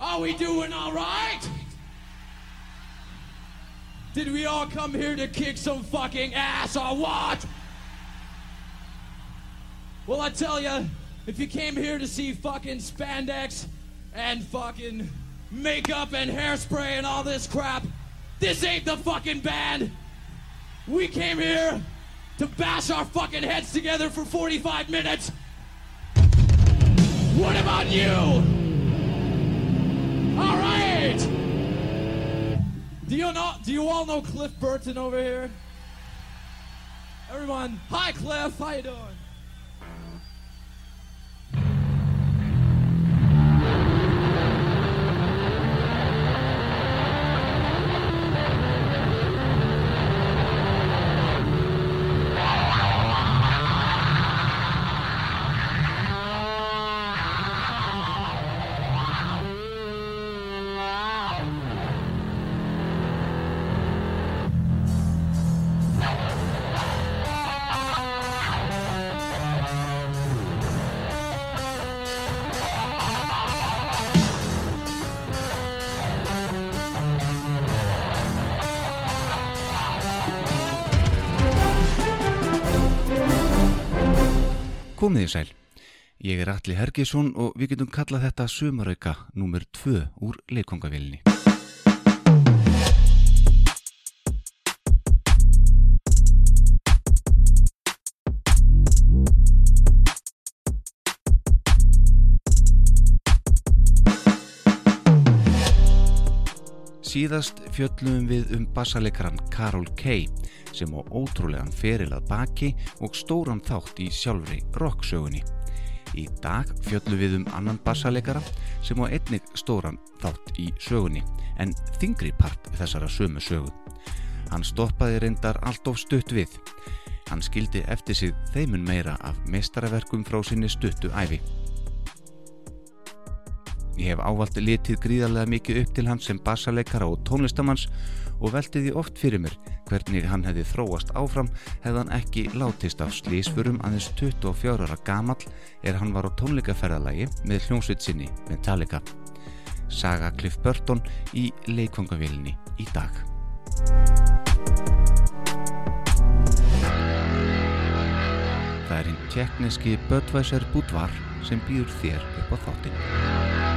Are we doing all right? Did we all come here to kick some fucking ass or what? Well, I tell you, if you came here to see fucking spandex and fucking makeup and hairspray and all this crap, this ain't the fucking band. We came here to bash our fucking heads together for 45 minutes. What about you? All right. Do you know? Do you all know Cliff Burton over here? Everyone, hi Cliff. How you doing? Komið í sæl. Ég er Alli Hergesson og við getum kallað þetta sumarauka nummer 2 úr leikongavélni. Síðast fjöllum við um bassaleikaran Karol Kay sem á ótrúlegan ferilað baki og stóran þátt í sjálfri rocksögunni. Í dag fjöllum við um annan bassaleikara sem á einnig stóran þátt í sögunni en þingri part þessara sömu sögu. Hann stoppaði reyndar allt of stutt við. Hann skildi eftir sig þeimun meira af meistaraverkum frá sinni stuttu æfi. Ég hef ávalt litið gríðarlega mikið upp til hans sem bassaleikara og tónlistamanns og velti því oft fyrir mér hvernig hann hefði þróast áfram hefði hann ekki látist af slísfurum aðeins 24 ára gamall er hann var á tónleikaferðalagi með hljómsveit sinni Metallica. Saga Cliff Burton í leikvangavílinni í dag. Það er hinn tjekkneski Böttvæsar Budvar sem býður þér upp á þáttinu.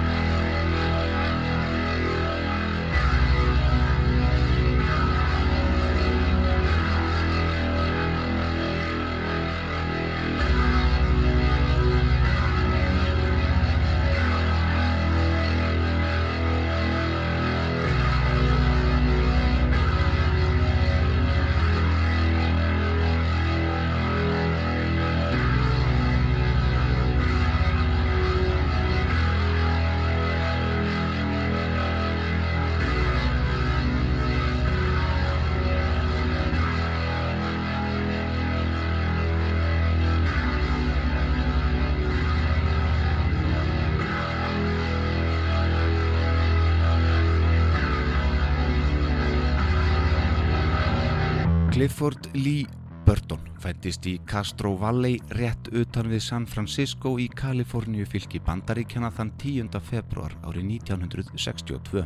Lee Burton fættist í Castro Valley rétt utan við San Francisco í Kaliforníu fylki Bandaríkjana þann 10. februar árið 1962.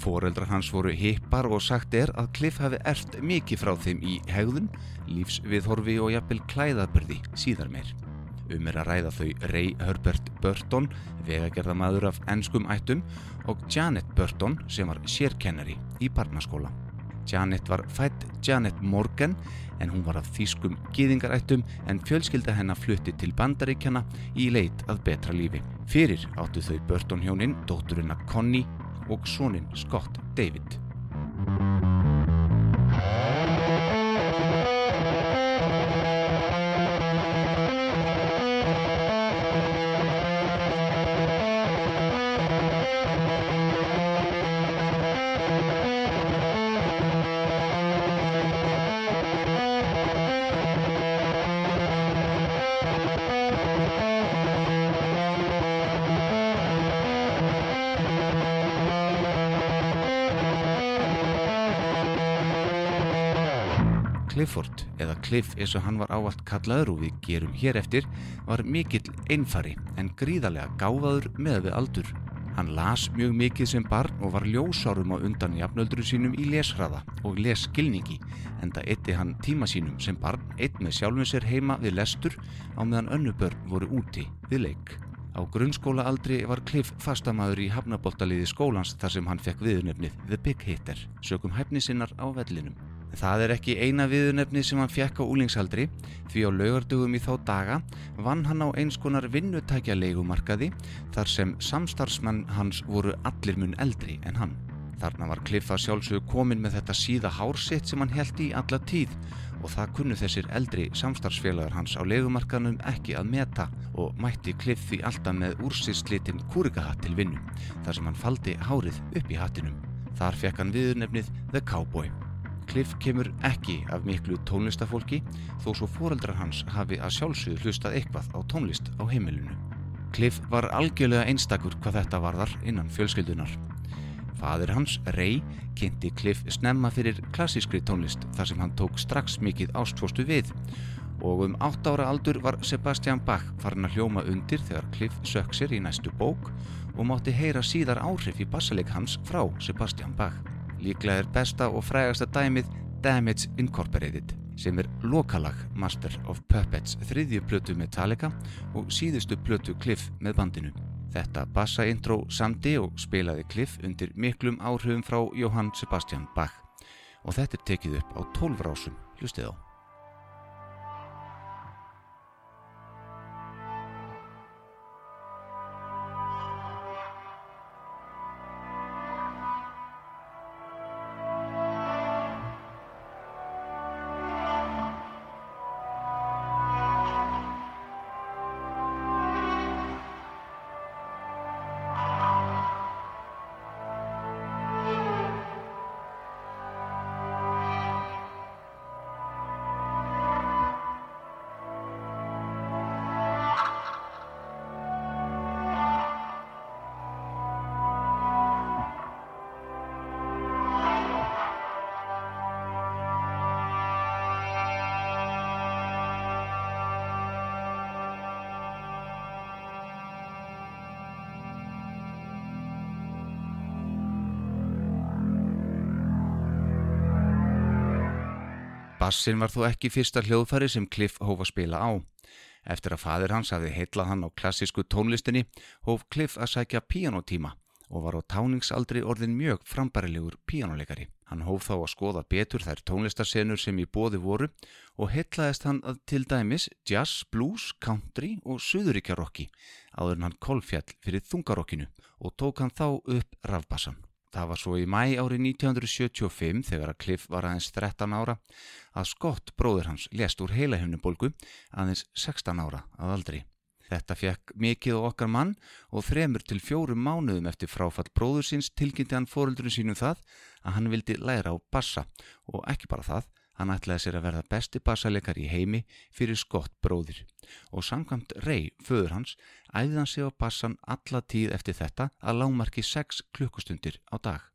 Fóreldrar hans voru hippar og sagt er að Cliff hafi erft mikið frá þeim í hegðun, lífsviðhorfi og jafnvel klæðaburði síðar meir. Um er að ræða þau Ray Herbert Burton, vegagerðamaður af ennskum ættum og Janet Burton sem var sérkennari í barnaskóla. Janet var fætt Janet Morgan en hún var af þýskum gýðingarættum en fjölskylda hennar flutti til bandaríkjana í leit að betra lífi. Fyrir áttu þau Burton hjónin, dótturina Connie og sónin Scott David. Clifford, eða Cliff eins og hann var ávalt kallaður og við gerum hér eftir, var mikill einfari en gríðarlega gáfaður með við aldur. Hann las mjög mikið sem barn og var ljósárum á undan jafnöldru sínum í leshraða og lesskilningi en það eitti hann tíma sínum sem barn eitt með sjálfum sér heima við lestur á meðan önnubörn voru úti við leik. Á grunnskólaaldri var Cliff fastamæður í hafnaboltaliði skólans þar sem hann fekk viðunefnið The Big Hitter, sökum hæfni sinnar á vellinum. Það er ekki eina viðunefni sem hann fekk á úlingsaldri því á laugardugum í þá daga vann hann á eins konar vinnutækja leigumarkaði þar sem samstarfsmenn hans voru allir mun eldri en hann. Þarna var Kliffa sjálfsög komin með þetta síða hársitt sem hann held í alla tíð og það kunnu þessir eldri samstarfsfélagar hans á leigumarkaðnum ekki að meta og mætti Kliff því alltaf með úrsýrslitinn kúrikahatt til vinnu þar sem hann faldi hárið upp í hattinum. Þar fekk hann viðunefnið The Cowboy. Cliff kemur ekki af miklu tónlistafólki þó svo fóreldrar hans hafi að sjálfsögðu hlustað eitthvað á tónlist á heimilinu. Cliff var algjörlega einstakur hvað þetta varðar innan fjölskyldunar. Fadir hans, Ray, kynnti Cliff snemma fyrir klassískri tónlist þar sem hann tók strax mikið ástfóstu við og um 8 ára aldur var Sebastian Bach farin að hljóma undir þegar Cliff sökk sér í næstu bók og mátti heyra síðar áhrif í bassaleik hans frá Sebastian Bach. Líklega er besta og frægasta dæmið Damage Incorporated sem er lokalag Master of Puppets þriðju plötu Metallica og síðustu plötu Cliff með bandinu. Þetta bassa intro samdi og spilaði Cliff undir miklum áhrifum frá Johann Sebastian Bach og þetta er tekið upp á 12 rásum, hlustið á. Bassin var þó ekki fyrsta hljóðfæri sem Cliff hóf að spila á. Eftir að fadir hans hafði heitlað hann á klassísku tónlistinni hóf Cliff að sækja píanotíma og var á táningsaldri orðin mjög frambærilegur píanoleikari. Hann hóf þá að skoða betur þær tónlistarsenur sem í bóði voru og heitlaðist hann að til dæmis jazz, blues, country og suðuríkjarokki áður en hann kolfjall fyrir þungarokkinu og tók hann þá upp rafbassan. Það var svo í mæ árið 1975 þegar að Cliff var aðeins 13 ára að Scott, bróður hans, lest úr heilahefnubolgu aðeins 16 ára að aldri. Þetta fekk mikið okkar mann og þremur til fjórum mánuðum eftir fráfall bróður síns tilkynnti hann fóröldurinn sínum það að hann vildi læra á bassa og ekki bara það, Hann ætlaði sér að verða besti bassaleggar í heimi fyrir skott bróðir og samkvæmt rey, föður hans, æði hann sig á bassan alla tíð eftir þetta að lámarki 6 klukkustundir á dag.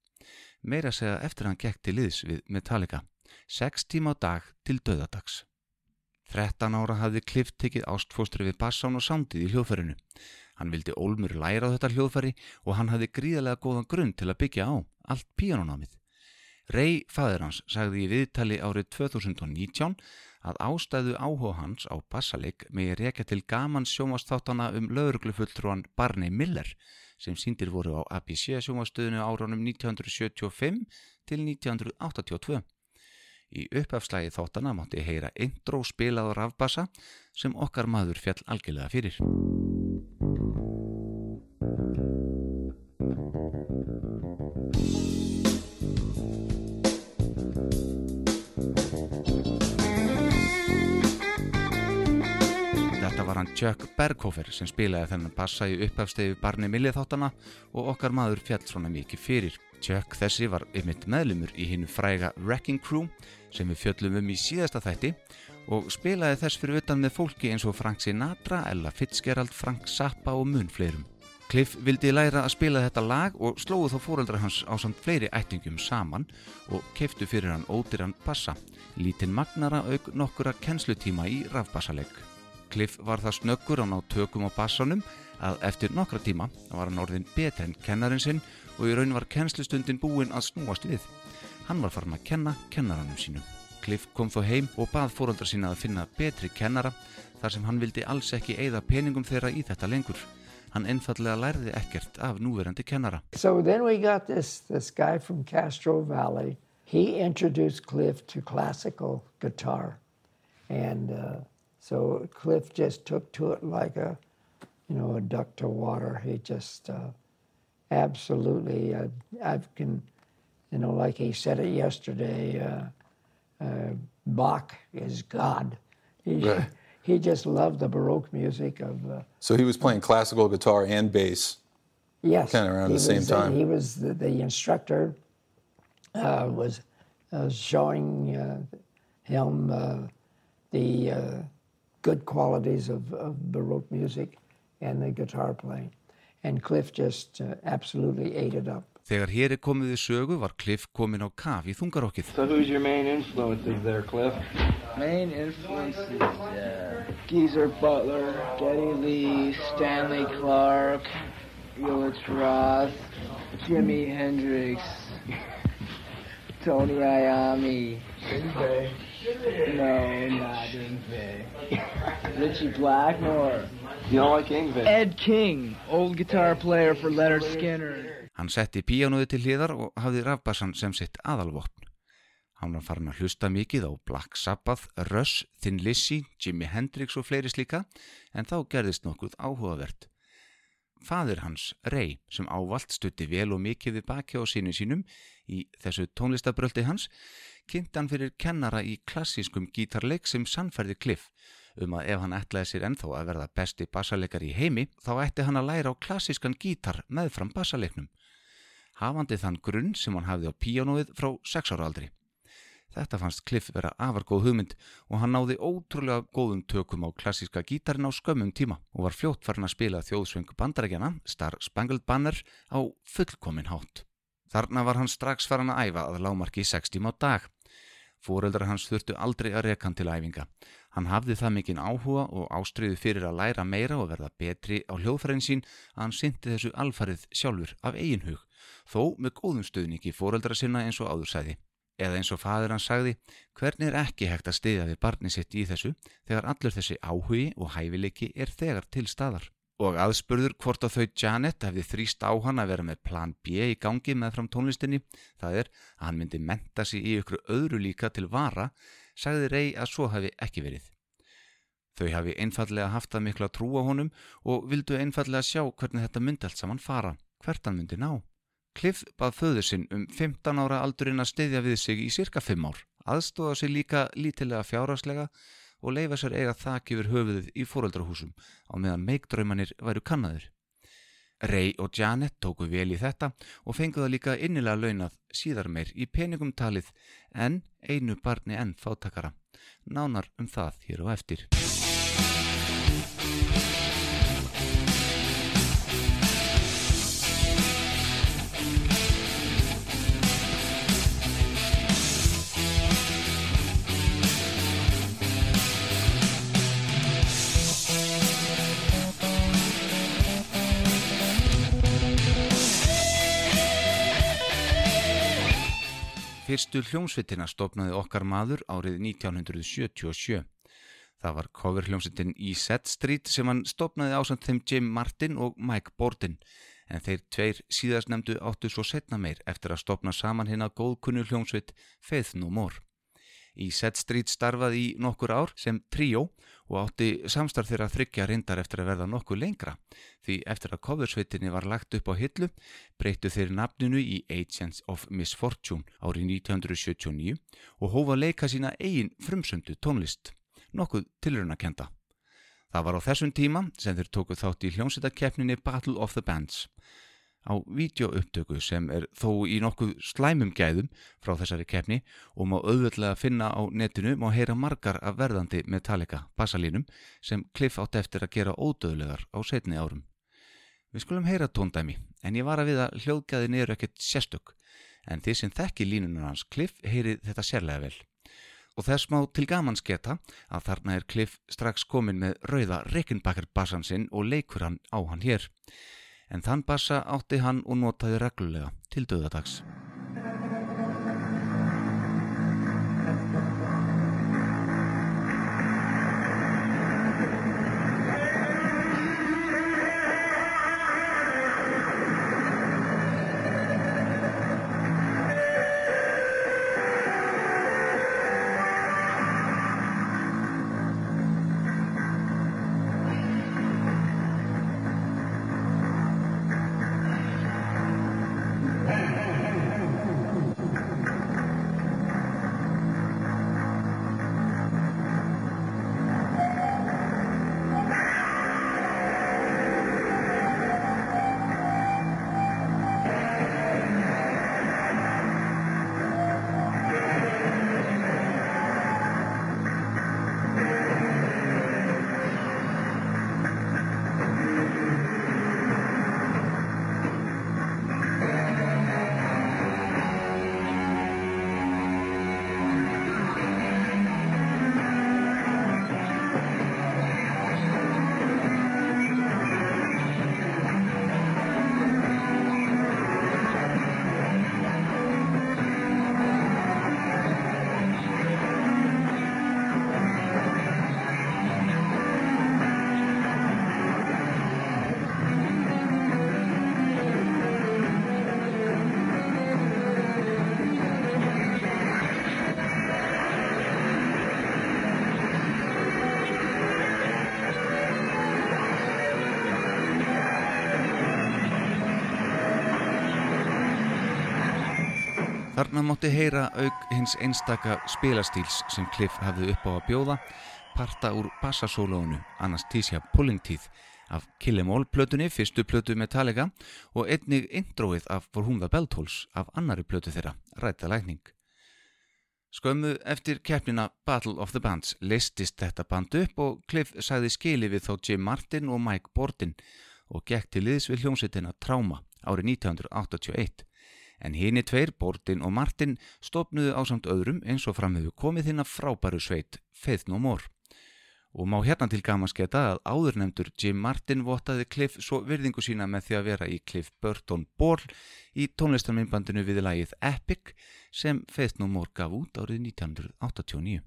Meira segja eftir hann gekk til liðs við Metallica, 6 tíma á dag til döðadags. 13 ára hafði Cliff tekið ástfóstri við bassan og sándið í hljóðferinu. Hann vildi Olmur læra á þetta hljóðferi og hann hafði gríðarlega góðan grunn til að byggja á allt píanonámið. Rey fæður hans sagði í viðtali árið 2019 að ástæðu áhuga hans á bassaleik með rekja til gaman sjómastáttana um lauruglufulltrúan Barney Miller sem síndir voru á ABC sjómastöðinu áránum 1975 til 1982. Í upphafslægi þáttana mátti heyra intro spilaður af bassa sem okkar maður fjall algjörlega fyrir. Hann Chuck Berghofer sem spilaði þennan bassa í upphafstegi barni milliðháttana og okkar maður fjall svona mikið fyrir. Chuck þessi var yfirmitt meðlumur í hinnu fræga Wrecking Crew sem við fjöllum um í síðasta þætti og spilaði þess fyrir utan með fólki eins og Frank Sinatra, Ella Fitzgerald, Frank Zappa og mun fleirum. Cliff vildi læra að spila þetta lag og slóðu þá fóreldra hans á samt fleiri ættingum saman og keftu fyrir hann ódýran bassa, lítinn magnara auk nokkura kennslutíma í rafbassalegg. Cliff var það snöggur á ná tökum á bassanum að eftir nokkra tíma var hann orðin betur en kennarinn sinn og í raun var kennslustundin búin að snúast við. Hann var farin að kenna kennaranum sínum. Cliff kom þó heim og bað fóröldra sína að finna betri kennara þar sem hann vildi alls ekki eigða peningum þeirra í þetta lengur. Hann einfallega lærði ekkert af núverandi kennara. So then we got this, this guy from Castro Valley. He introduced Cliff to classical guitar. And uh, so Cliff just took to it like a, you know, a duck to water. He just uh, absolutely, uh, I can, you know, like he said it yesterday, uh, uh, Bach is God. He, Right. he just loved the Baroque music of. Uh, So he was playing classical guitar and bass. Yes, Kinda around he the same uh, time. he was the, the instructor. Uh, was uh, showing uh, him uh, the uh, good qualities of, of Baroque music and the guitar playing, and Cliff just uh, absolutely ate it up. Þegar hér er komið í sögu var Cliff komin á kaf í þungarokkið. So who's your main influences there, Cliff? Main influences, uh, Geezer Butler, Geddy Lee, Stanley Clark, Felix Roth, Jimi Hendrix, Tony Iommi. No, not Ingve. Richie Blackmore. You don't like Ingve? Ed King, old guitar player for Leonard Skinner. Hann setti píanóði til hliðar og hafði rafbassan sem sitt aðalvopn. Hann var farin að hlusta mikið á Black Sabbath, Rush, Thin Lizzy, Jimi Hendrix og fleiri slíka en þá gerðist nokkuð áhugavert. Fadir hans, Ray, sem ávalt stutti vel og mikið við baki á sínu sínum í þessu tónlistabröldi hans, kynnti hann fyrir kennara í klassískum gítarleik sem sannferði Cliff um að ef hann ætlaði sér ennþá að verða besti bassaleikar í heimi þá ætti hann að læra á klassískan gítar meðfram bassaleiknum. Hafandi þann grunn sem hann hafði á píanóið frá sex ára aldri. Þetta fannst Cliff vera afar góð hugmynd og hann náði ótrúlega góðum tökum á klassíska gítarin á skömmum tíma og var fljótt farin að spila þjóðsvöng bandarækjana, Star Spangled Banner, á fullkomin hátt. Þarna var hann strax farin að æfa að lámarki 6 tíma á dag. Fóreldrar hans þurftu aldrei að reka hann til æfinga. Hann hafði það mikinn áhuga og ástriðu fyrir að læra meira og verða betri á hljóðfærin sín að hann syndi þessu alfarið sjálfur af eigin hug, þó með góðum stöðningi fóreldra sinna eins og áður sæði. Eða eins og fadur hann sagði, hvernig er ekki hægt að stiðja við barni sitt í þessu þegar allur þessi áhugi og hæfileiki er þegar til staðar. Og aðspurður hvort að þau Janet hefði þrýst á hann að vera með plan B í gangi með fram tónlistinni, það er að hann myndi menta sig í ykkur öðru líka til vara, sagði Rey að svo hafi ekki verið. Þau hafi einfallega haft það miklu að trúa honum og vildu einfallega sjá hvernig þetta myndi allt saman fara, hvert hann myndi ná. Cliff bað föður sinn um 15 ára aldurinn að styðja við sig í cirka 5 ár, aðstóða sig líka lítilega fjárhagslega og leifa sér eiga þak yfir höfuðið í fóröldrahúsum á meðan meikdraumanir væru kannaður. Ray og Janet tóku vel í þetta og fenguða líka innilega launað síðar meir í peningum talið en einu barni enn fátakara. Nánar um það hér og eftir. Fyrstu hljómsveitina stopnaði okkar maður árið 1977. Það var coverhljómsveitin í Set Street sem hann stopnaði ásand þeim Jim Martin og Mike Borden en þeir tveir síðast nefndu áttu svo setna meir eftir að stopna saman hinn að góðkunnu hljómsveit Faith No More. Í Set Street starfaði í nokkur ár sem tríó og átti samstarf þeirra þryggja reyndar eftir að verða nokkuð lengra. Því eftir að coversveitinni var lagt upp á hillu breyttu þeir nafninu í Agents of Misfortune árið 1979 og hófa leika sína eigin frumsöndu tónlist, nokkuð tilrunakenda. Það var á þessum tíma sem þeir tóku þátt í hljómsveitakeppninni Battle of the Bands á vídeoupptöku sem er þó í nokkuð slæmum gæðum frá þessari keppni og má auðvöldlega finna á netinu má heyra margar af verðandi Metallica bassalínum sem Cliff átt eftir að gera ódöðlegar á setni árum. Við skulum heyra tóndæmi en ég var að við að hljóðgæðin eru ekkert sérstök en þið sem þekki línunar hans Cliff heyrið þetta sérlega vel. og þess má til gaman sketa að þarna er Cliff strax komin með rauða Rickenbacker bassan sinn og leikur hann á hann hér. En þann bassa átti hann og notaði reglulega til döðadags. Þarna mátti heyra auk hins einstaka spilastíls sem Cliff hafði upp á að bjóða, parta úr bassasólónu Anastasia Pulling Teeth af Kill 'Em All plötunni, fyrstu plötu Metallica og einnig introið af For Whom the Bell Tolls af annari plötu þeirra, Ræta Lækning. Skömmu eftir keppnina Battle of the Bands listist þetta band upp og Cliff sagði skili við þá Jim Martin og Mike Bordin og gekk til liðs við hljómsveitina Trauma árið 1981 en hini tveir, Bordin og Martin, stopnuðu ásamt öðrum eins og framhefðu komið þinn að frábæru sveit Faith No More. Og má hérna til gaman sketa að áðurnemdur Jim Martin vottaði Cliff svo virðingu sína með því að vera í Cliff Burton Ball í tónlistarminnbandinu við lagið Epic sem Faith No More gaf út árið 1989.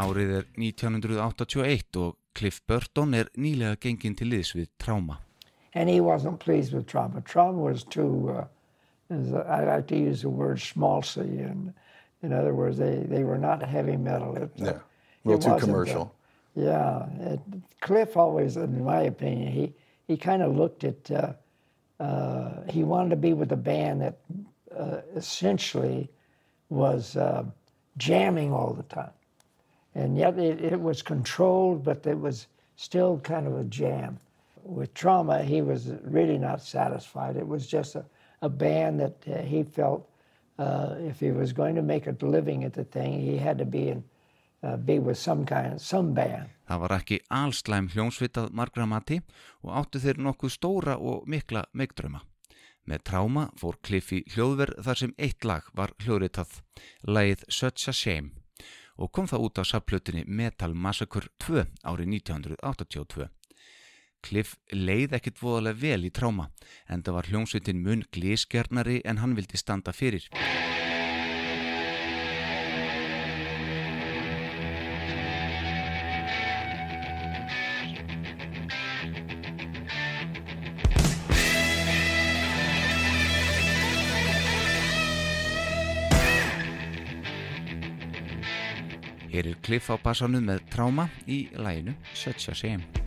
Árið er 1981 og Cliff Burton er nýlega genginn til liðs við Trauma. And he wasn't pleased with trauma. Trauma was too, uh, I like to use the word schmaltzy. And in other words, they, they were not heavy metal. It, Yeah, a little it too wasn't, commercial. yeah. It, Cliff always, in my opinion, he, he kind of looked at, uh, uh, he wanted to be with a band that uh, essentially was uh, jamming all the time. And yet it, it was controlled, but it was still kind of a jam. With Trauma, he was really not satisfied. It was just a, a band that uh, he felt uh, if he was going to make a living at the thing, he had to be in, uh, kind. Það var ekki allslæm hljónsvitað margra mati og áttu þeir nokkuð stóra og mikla meikdrauma. Með Trauma fór Cliff í hljóðverð þar sem eitt lag var hljóðritað, lagið Such a Shame og kom það út á saplutinni Metal Massacre 2 árið 1982. Cliff leið ekkit voðalega vel í Trauma en það var hljómsveitin mun glískjarnari en hann vildi standa fyrir. Hér er Cliff á bassanum með Trauma í læginu Such a Shame.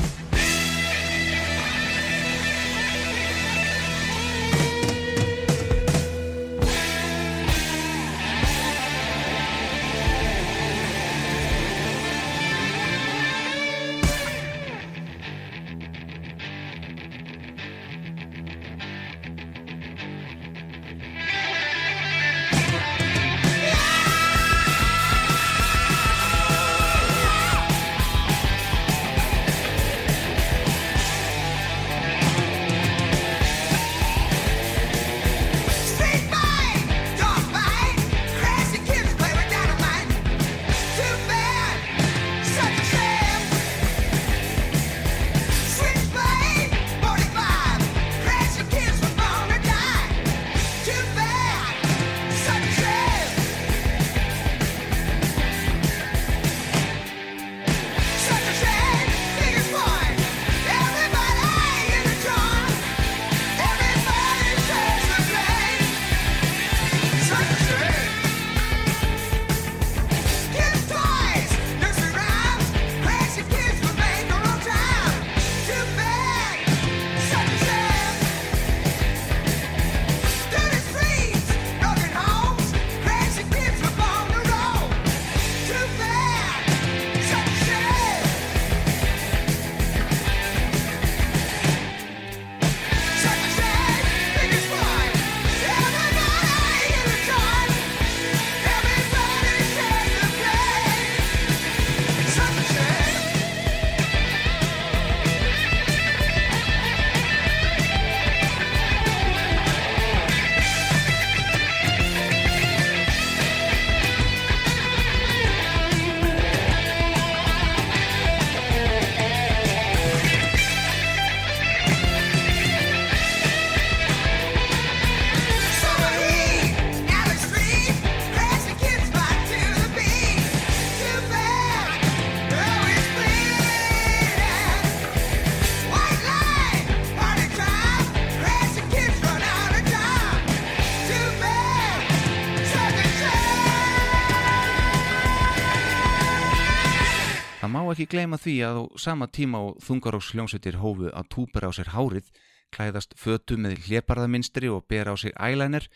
Gleyma því að á sama tíma og þungaróks hljómsveitir hófu að túpera á sér hárið, klæðast fötu með hleparðaminstri og bera á sig eyeliner,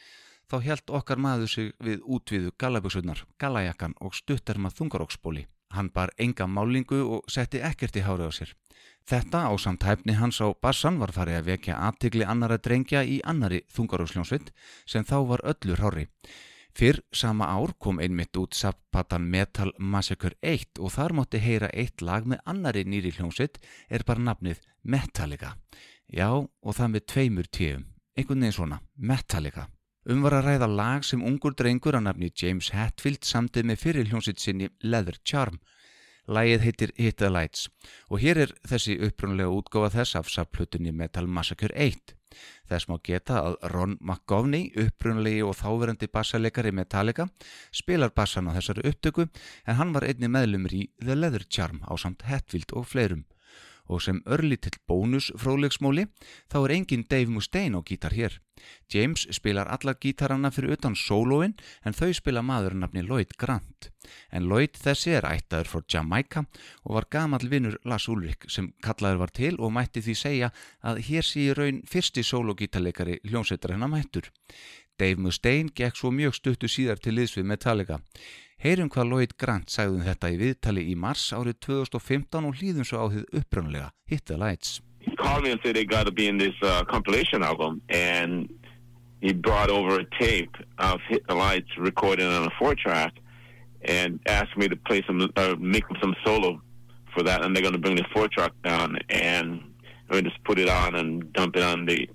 þá held okkar maður sig við útviðu gallaböksunar, gallajakkan og stutterma þungaróksbóli. Hann bar enga málingu og setti ekkert í hárið á sér. Þetta á samt hæfni hans á bassan var farið að vekja aðtigli annara drengja í annari þungaróksljónsveit sem þá var öllur hári. Fyrr sama ár kom einmitt út Zapatan Metal Massacre 1 og þar mótti heyra eitt lag með annari nýri hljómsveit er bara nafnið Metallica. Já, og það með tveimur tíum, einhvern veginn svona, Metallica. Um var að ræða lag sem ungur drengur á nafni James Hetfield samtið með fyrir hljómsveit sinni Leather Charm. Lægið heitir Hit the Lights og hér er þessi upprunlega útgáfa þess af saplutunni Metal Massacre 1. Þess má geta að Ron McGovney, upprunlegi og þáverandi bassalegari Metallica, spilar bassan á þessari upptöku en hann var einni meðlumur í The Leather Charm á samt Hetfield og fleirum. Og sem örlítill bónus fróðlegsmóli þá er engin Dave Mustaine á gítar hér. James spilar allar gítaranna fyrir utan sólóin en þau spila maðurnafni Lloyd Grant. En Lloyd þessi er ættaður frá Jamaica og var gamal vinnur Lars Ulrik sem kallaður var til og mætti því segja að hér sé í raun fyrsti sólógítarleikari hljómsveitar hennar mættur. Dave Mustaine gekk svo mjög stuttu síðar til liðsvið Metallica. Heyrum hvað Lloyd Grant sagði um þetta í viðtali í mars árið 2015 og hlýðum svo á þið upprönnulega Hit the Lights. He called me and said they got to be in this uh, compilation album, and he brought over a tape of Hit the Lights recorded on a four track, and asked me to play some, uh, make some solo for that, and they're to bring the four track down, and we just put it on and dump it on the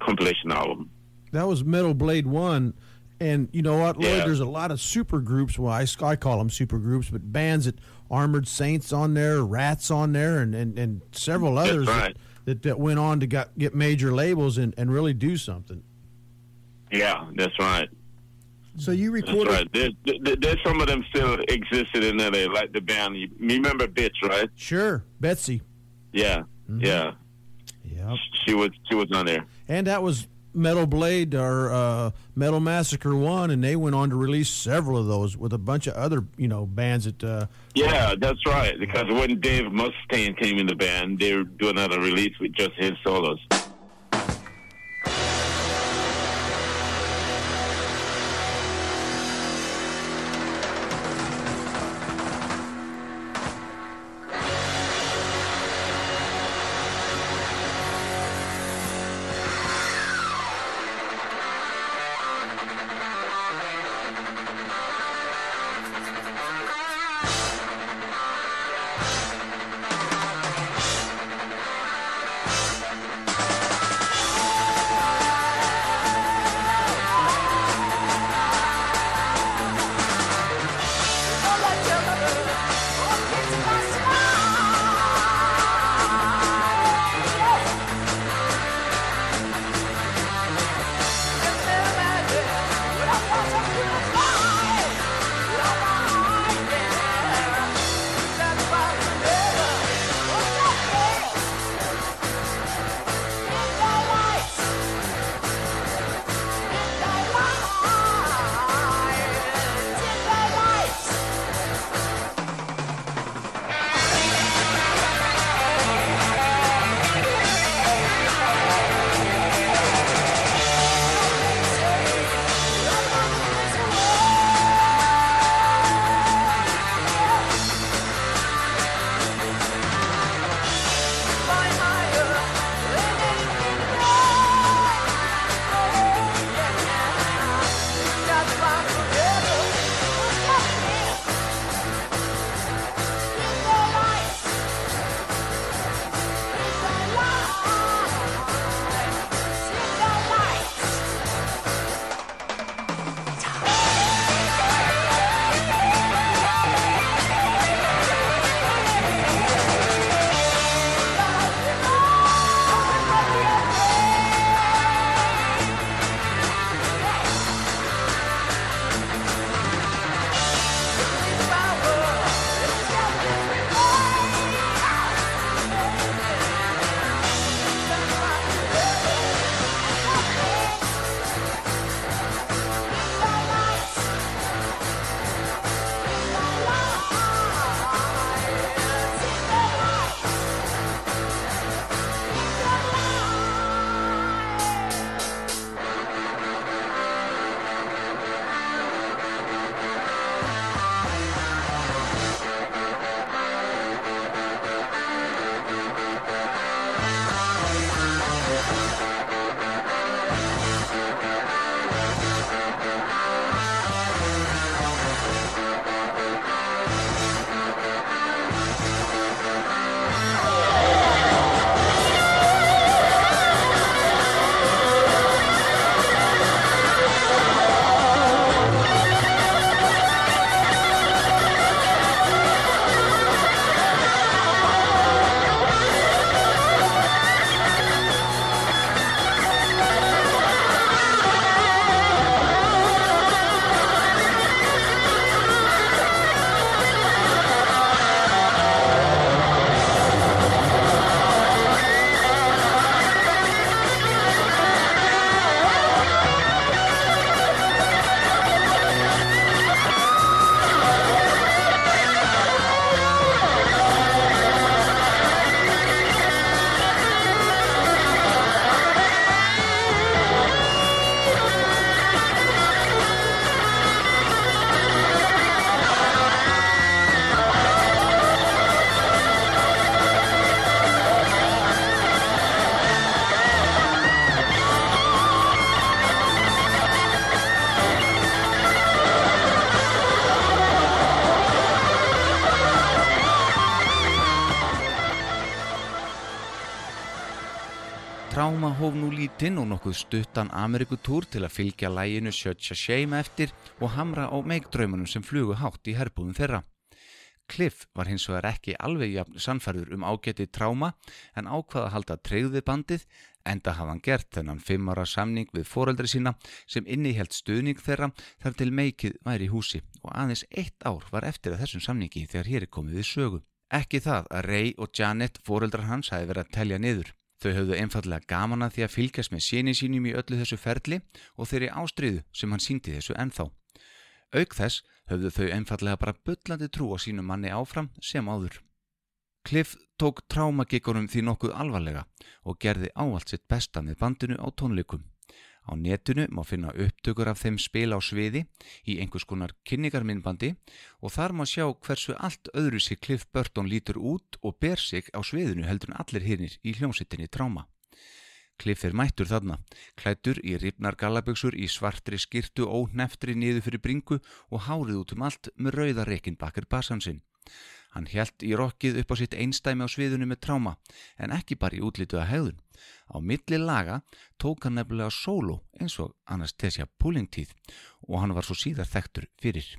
compilation album. That was Metal Blade One. And you know what, Lloyd? Yeah. There's a lot of super groups. Well, I, I call them super groups, but bands that Armored Saints on there, Rats on there, and, and, and several others right. that, that, that went on to got, get major labels and, and really do something. Yeah, that's right. So you That's recorded, right. There's, there, there's some of them still existed in LA, like the band. You remember Bitch, right? sure, Betsy. Yeah, mm-hmm. yeah. Yep. She was she was on there. And that was Metal Blade or uh, Metal Massacre One, and they went on to release several of those with a bunch of other you know bands that. Uh, Yeah, that's right. Because when Dave Mustaine came in the band, they were doing another release with just his solos. Lítinn og nokkuð stuttan Amerikutúr til að fylgja læginu Search a Shame eftir og hamra á meigdraumunum sem flugu hátt í herbúðum þeirra. Cliff var hins vegar ekki alveg jafn sannfærður um ágetið tráma en ákvaða að halda treyðið bandið enda hafa hann gert þennan fimm ára samning við foreldri sína sem innihjalt stuðning þeirra þar til meikið væri í húsi og aðeins eitt ár var eftir að þessum samningi þegar hér er komið við sögu. Ekki það að Ray og Janet, foreldrar hans, hafi verið að telja niður. Þau höfðu einfallega gaman að því að fylgjast með síni sínum í öllu þessu ferli og þeirri ástriðu sem hann síndi þessu ennþá. Auk þess höfðu þau einfallega bara byllandi trú á sínu manni áfram sem áður. Cliff tók trámagíkurum því nokkuð alvarlega og gerði áallt sitt besta með bandinu á tónleikum. Á netinu má finna upptökur af þeim spil á sviði í einhvers konar kynningarminnbandi og þar má sjá hversu allt öðru sig Cliff Burton lítur út og ber sig á sviðinu heldur en allir hinnir í hljómsittinni tráma. Cliff er mættur þarna, klættur í ripnar gallaböksur í svartri skirtu óhneftri niður fyrir bringu og hárið út um allt með rauðarekin bakir basansinn. Hann helt í rokkið upp á sitt einstæmi á sviðinu með tráma en ekki bara í útlituða hegðun. Á milli laga tók hann nefnilega solo eins og Anastasia Pullingtíð og hann var svo síðar þekktur fyrir.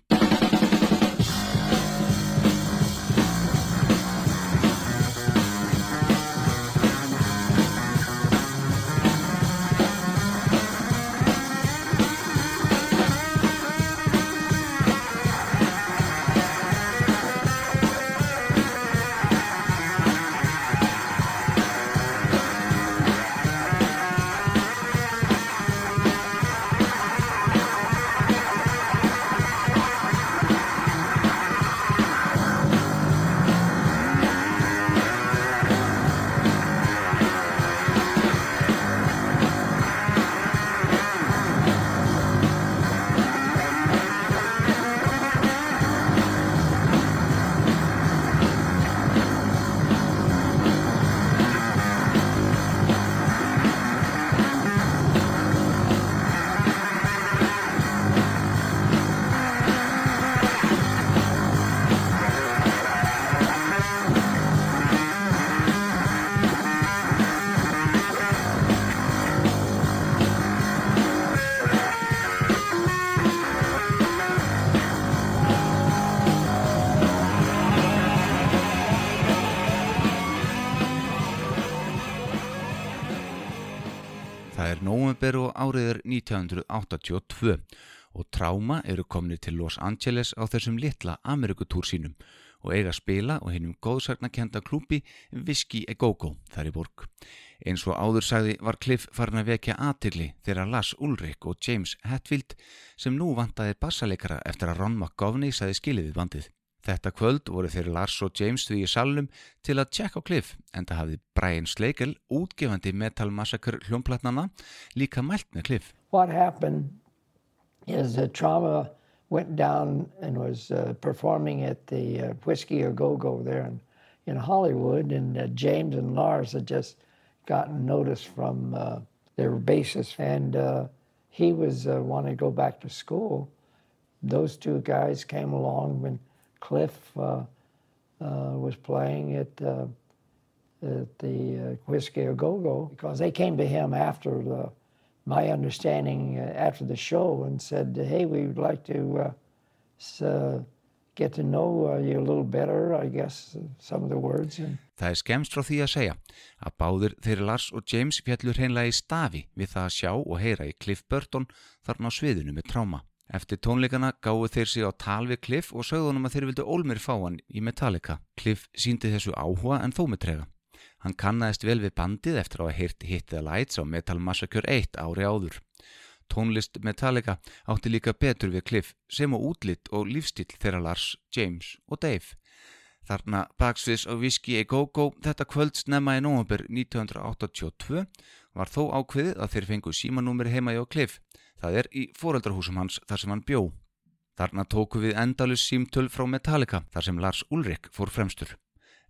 1982 og Trauma eru komni til Los Angeles á þessum litla Amerikutúr sínum og eiga spila og hinnum góðsagnakenda klúpi Whiskey a Go-Go þar í borg. Eins og áður sagði var Cliff farin að vekja aðtilli þegar Lars Ulrich og James Hetfield sem nú vantaði bassaleikara eftir að Ron McGovney sagði skilið við bandið. Þetta kvöld voru þeir Lars og James því í salnum til að tjekka á Cliff en það hafði Brian Slakel, útgefandi Metal Massacre hljómplatnana, líka mælt með Cliff. What happened is that Trauma went down and was uh, performing at the uh, Whiskey a Go Go there in, in Hollywood, and uh, James and Lars had just gotten notice from uh, their bassist, and uh, he was uh, wanting to go back to school. Those two guys came along when Cliff uh, uh, was playing at, uh, at the uh, Whiskey a Go Go because they came to him after the, my understanding uh, after the show and said, "Hey, we would like to uh, s- uh, get to know you a little better." I guess some of the words. And Það er skemst frá því að segja að báður þeirri Lars og James fjallur hreinlega í stafi við það að sjá og heyra í Cliff Burton þarna á sviðinu með tráma. Eftir tónleikana gáðu þeir sig á tal við Cliff og sögðunum að þeir vildu ólmir fá hann í Metallica. Cliff síndi þessu áhuga en þó með trega. Hann kannaðist vel við bandið eftir að heyrt Hit the Lights á Metal Massacre 1 ári áður. Tónlist Metallica átti líka betur við Cliff sem á útlitt og lífstíl þeirra Lars, James og Dave. Þarna baksviðs á Whiskey a Go-Go þetta kvöld snemma í nóvember 1982 var þó ákveðið að þeir fengu símanúmer heima hjá Cliff. Það er í foreldrahúsum hans þar sem hann bjó. Þarna tóku við endalus símtöl frá Metallica þar sem Lars Ulrich fór fremstur.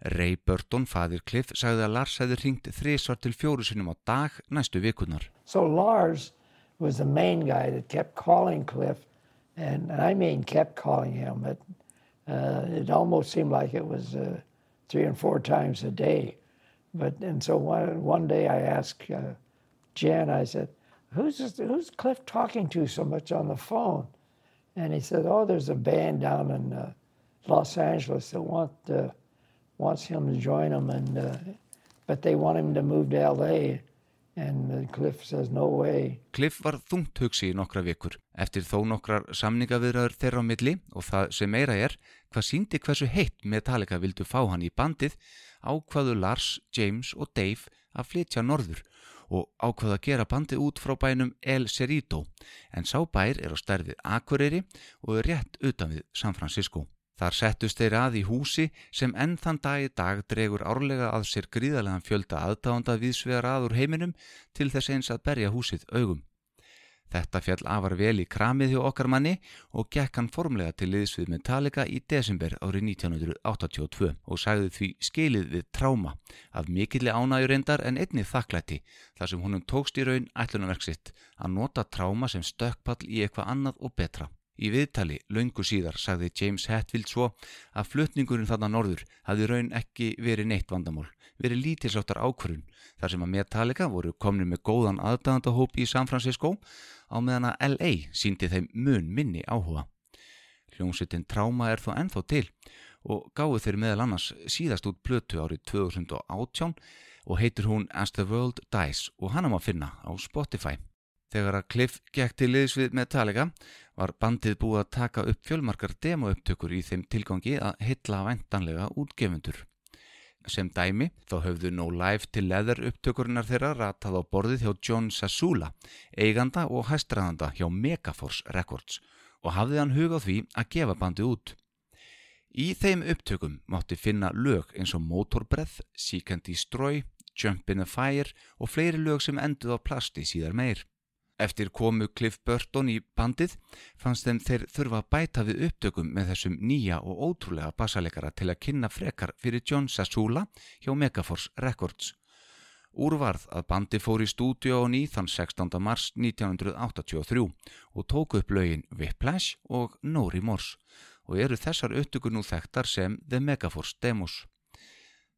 Ray Burton, fadir Cliff, sagði að Lars hefði ringt þrísvar til fjóru sinum á dag næstu vikurnar. so Lars was the main guy that kept calling Cliff, and, and I mean kept calling him. It, uh, it almost seemed like it was uh, three and four times a day. But and so one one day I asked uh, Jen, I said, who's, this, who's Cliff talking to so much on the phone? And he said, oh, there's a band down in uh, Los Angeles that want, uh, wants him to join them, and, uh, but they want him to move to L.A., no. Cliff var þungt hugsi í nokkra vikur eftir þó nokkrar samningavirðar þeirra á milli og það sem meira er hvað síndi hversu heitt Metallica vildu fá hann í bandið ákvaðu Lars, James og Dave að flytja norður og ákvaðu að gera bandið út frá bænum El Cerrito en sá bær er á stærfið Akureyri og er rétt utan við San Francisco. Þar settust þeir að í húsi sem enn þann dag í dag dregur árlega að sér gríðarlegan fjölda aðdáðanda viðsvegar aður heiminum til þess eins að berja húsið augum. Þetta fjall afar vel í kramið hjá okkar manni og gekk hann formlega til liðsvið Metallica í desember árið 1982 og sagði því skilið við tráma af mikilli ánægjur reyndar en einni þakklætti þar sem honum tókst í raun ætlunarverksitt að nota tráma sem stökkpall í eitthvað annað og betra. Í viðtali, laungu síðar, sagði James Hetfield svo að flutningurinn þarna norður hafði raun ekki verið neitt vandamál, verið lítilsáttar ákvörun þar sem að Metallica voru komni með góðan aðdæðandahóp í San Francisco á meðan að LA síndi þeim mun minni áhuga. Hljómsveitin Trauma er þó ennþá til og gáðu þeir meðal annars síðast út plötu árið 2018 og heitir hún As the World Dies og hann á að finna á Spotify. Þegar að Cliff gekk til liðs við Metallica var bandið búið að taka upp fjölmarkar demoupptökur í þeim tilgangi að hitla vendanlega útgefundur. Sem dæmi þá höfðu No Life til leður upptökurinnar þeirra ratað á borðið hjá John Sasula, eiganda og hæstraðanda hjá Megaforce Records og hafði hann hugað því að gefa bandið út. Í þeim upptökum mátti finna lög eins og Motorbreath, Seek and Destroy, Jump in the Fire og fleiri lög sem enduð á plasti síðar meir. Eftir komu Cliff Burton í bandið fannst þeim þeir þurfa að bæta við upptökum með þessum nýja og ótrúlega bassalegara til að kynna frekar fyrir John Sasula hjá Megaforce Records. Úrvarð að bandi fór í stúdíu á ný þann 16. mars 1983 og tóku upp lögin Whiplash og No Remorse og eru þessar upptökur nú þekktar sem The Megaforce Demos.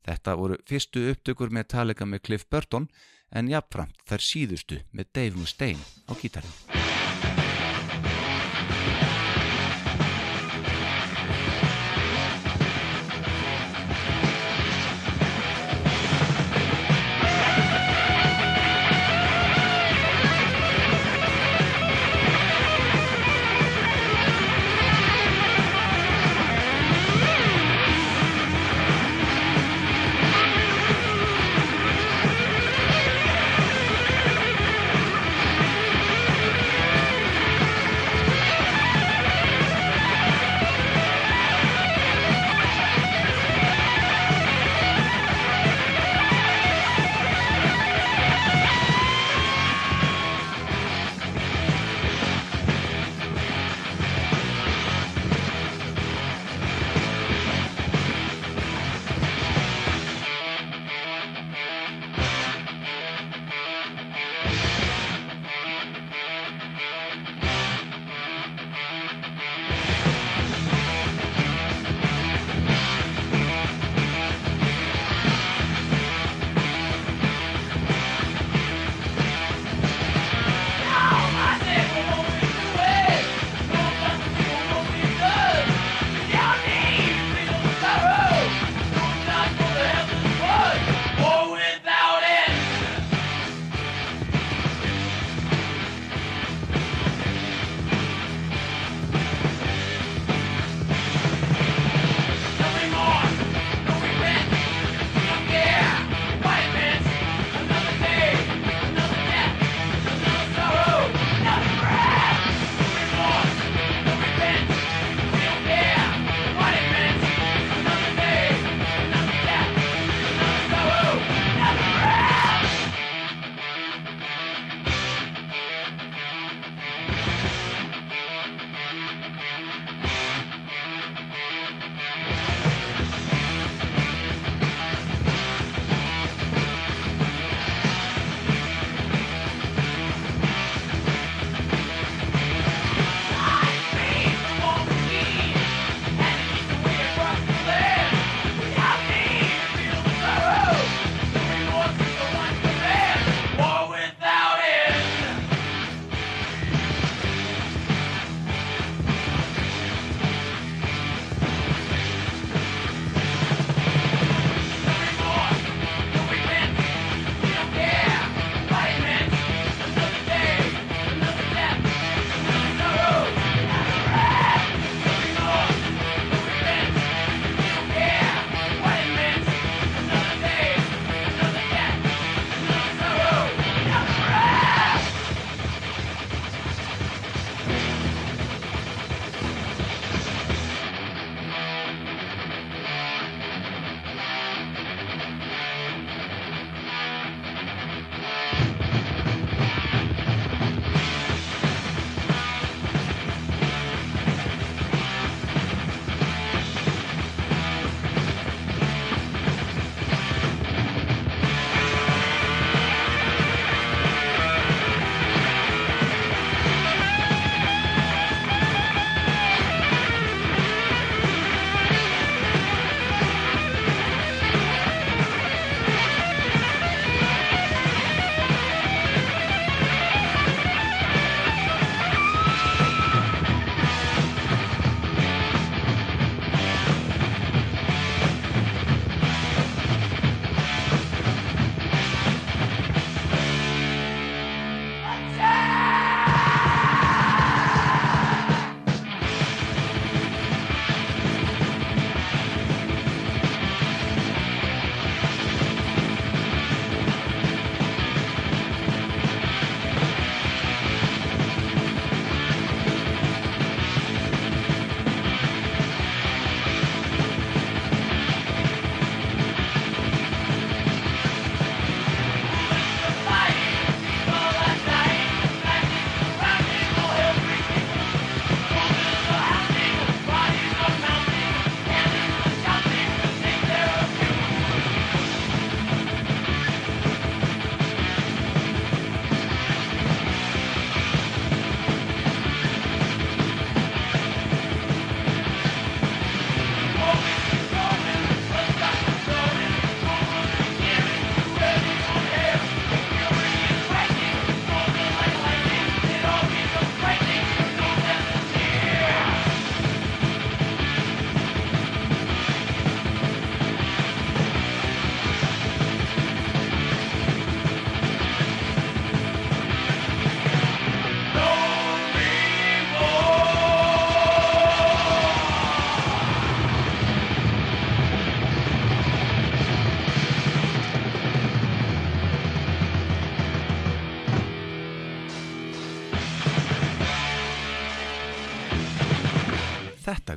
Þetta voru fyrstu upptökur með talega með Cliff Burton en jafnframt þær síðustu með Dave Mustaine á gítarinn.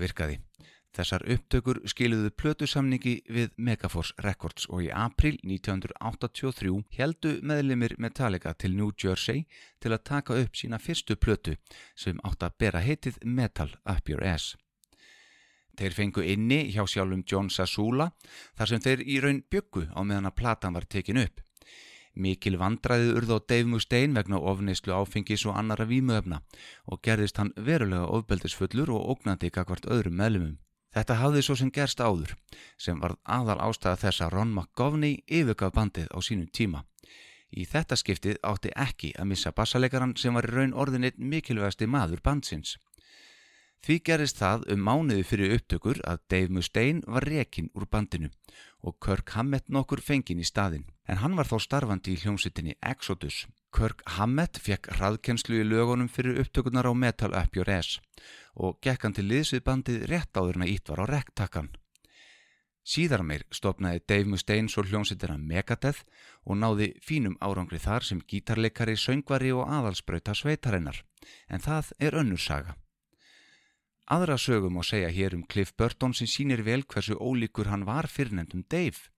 Virkaði. Þessar upptökur skiluðu plötusamningi við Megaforce Records og í april 1983 heldu meðlimir Metallica til New Jersey til að taka upp sína fyrstu plötu sem átt að bera heitið Metal Up Your Ass. Þeir fengu inni hjá sjálfum John Sasula þar sem þeir í raun byggu á meðan að platan var tekin upp. Mikil vandræði urð á Dave Mustaine vegna ofneislu áfengis og annara vímuöfna og gerðist hann verulega ofbeldisfullur og ógnandi kakvart öðrum meðlumum. Þetta hafði svo sem gerst áður, sem var aðal ástæða þess að Ron McGovney yfirgaf bandið á sínum tíma. Í þetta skiptið átti ekki að missa bassalegaran sem var í raun orðinit mikilvægasti maður bandsins. Því gerist það um mánuði fyrir upptökur að Dave Mustaine var rekin úr bandinu og Kirk Hammett nokkur fengin í staðin, en hann var þó starfandi í hljómsittinni Exodus. Kirk Hammett fekk hraðkenslu í lögunum fyrir upptökunar á Metal Up Your Ass og gekk hann til liðsvið bandið rétt áður en að ít var á rektakkan. Síðar meir stopnaði Dave Mustaine svo hljómsittina Megadeth og náði fínum árangri þar sem gítarleikari, söngvari og aðalsbrauta sveitarinnar, en það er önnur saga. Aðra sögum að segja hér um Cliff Burton sem sínir vel hversu ólíkur hann var fyrrnendum Dave.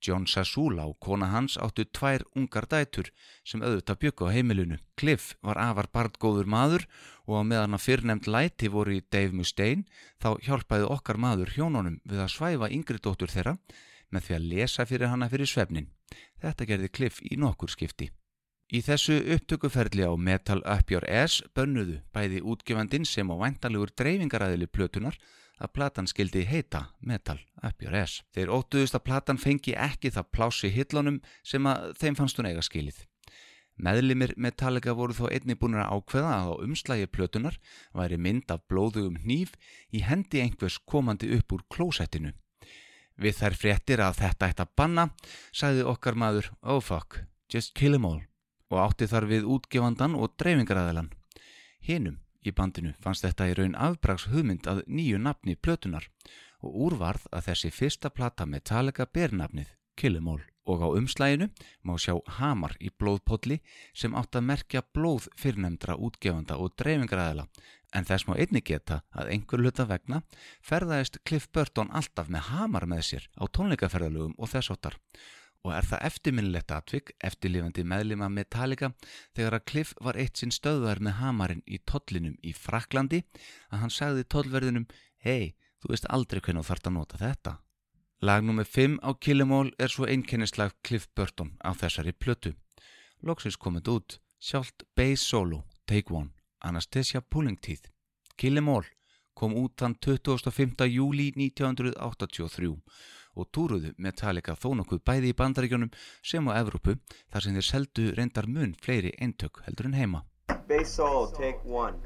John Sasula og kona hans áttu tvær ungar dætur sem auðvitað byggu á heimilinu. Cliff var afar barndgóður maður og á meðan að fyrrnemd læti voru í Dave Mustaine þá hjálpaði okkar maður hjónunum við að svæfa yngri dóttur þeirra með því að lesa fyrir hana fyrir svefnin. Þetta gerði Cliff í nokkur skipti. Í þessu upptökuferli á Metal Up Your Ass bönnuðu bæði útgefandin sem á væntalugur dreifingaræðili plötunar að platan skildi heita Metal Up Your Ass. Þeir óttuðust að platan fengi ekki það plási hillunum sem að þeim fannst hún eiga skilið. Meðlimir Metallica voru þó einni búin að ákveða að á umslægi plötunar væri mynd af blóðugum hníf í hendi einhvers komandi upp úr klósettinu. Við þær fréttir að þetta ætti að banna, sagði okkar maður, oh fuck, just kill them all, og átti þar við útgefandan og dreifingaræðilan. Hinnum Í bandinu fannst þetta í raun afbrags hugmynd að nýju nafni plötunar og úrvarð að þessi fyrsta plata Metallica ber nafnið Killimall og á umslæginu má sjá hamar í blóðpolli sem átt að merkja blóð fyrrnemdra útgefanda og dreifingraðila en þess má einni geta að einhver luta vegna ferðaðist Cliff Burton alltaf með hamar með sér á tónleikaferðalögum og þessóttar og er það eftirminnilegt atvik, eftirlifandi meðlima Metallica, þegar að Cliff var eitt sinn stöðvar með hamarinn í tollinum í Fraklandi, að hann sagði tollverðinum, hei, þú veist aldrei hvernig þú þart að nota þetta. Lag nr. 5 á Killimall er svo einkennislag Cliff Burton á þessari plötu. Loksins komið út, sjálft Bass Solo, Take One, Anastasia Pullingteeth. Killimall kom út þann 25. júli 1983 og túruðu Metallica þó nokkuð bæði í bandaríkjónum sem á Evrópu þar sem þeir seldu reyndar mun fleiri eintök heldur en heima. Bass solo, take one.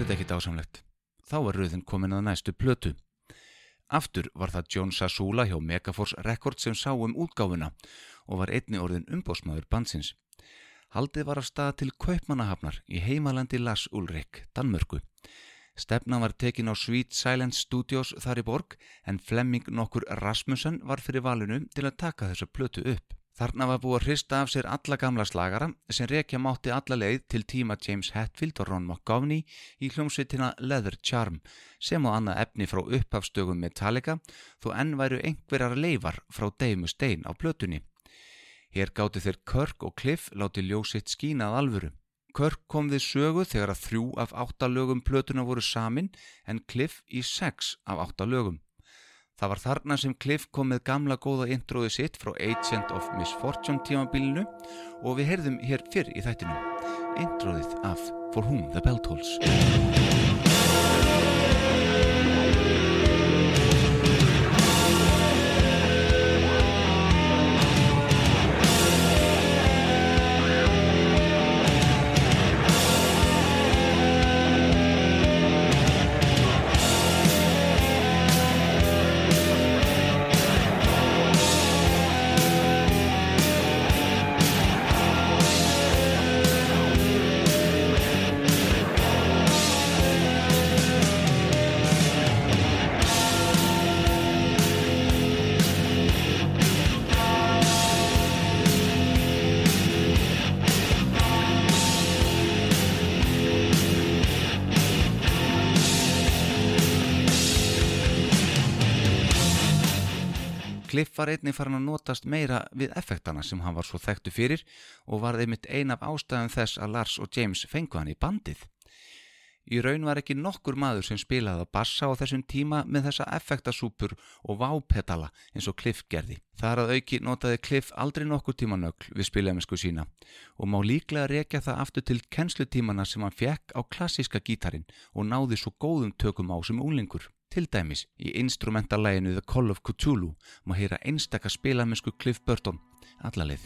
Er þetta ekki dásamlegt? Þá var rauðin komin að næstu plötu. Aftur var það John Sasula hjá Megaforce Records sem sá um útgáfuna og var einni orðin umbósmaður bansins. Haldið var af stað til Kaupmannahafnar í heimalandi Lars Ulrik, Danmörku. Stefna var tekin á Sweet Silence Studios þar í borg en Flemming nokkur Rasmussen var fyrir valinu til að taka þessa plötu upp. Þarna var búið að hrista af sér alla gamla slagara sem rekja mátti alla leið til tíma James Hetfield og Ron McGovney í hljómsveitina Leather Charm sem á annað efni frá upphafstögum Metallica þó enn væru einhverjar leifar frá Dave Mustaine á plötunni. Hér gáttu þeir Kirk og Cliff láti ljósitt skínað alvöru. Kirk kom við sögu þegar að þrjú af átta lögum plötuna voru samin en Cliff í sex af átta lögum. Það var þarna sem Cliff kom með gamla góða intróði sitt frá Agent of Misfortune tímabilinu og við heyrðum hér fyrr í þættinum intróðið af For Whom the Bell Tolls. Cliff var einnig farin að notast meira við effektana sem hann var svo þekktu fyrir og var einmitt ein af ástæðum þess að Lars og James fengu hann í bandið. Í raun var ekki nokkur maður sem spilaði að bassa á þessum tíma með þessa effektasúpur og vápetala eins og Cliff gerði. Þar að auki notaði Cliff aldrei nokkur tíma nögl við spiljamisku sína og má líklega rekja það aftur til kennslutímana sem hann fekk á klassíska gítarin og náði svo góðum tökum á sem úlingur. Til dæmis í instrumentalæginu The Call of Cthulhu má heyra einstakka spilamennsku Cliff Burton, allalið.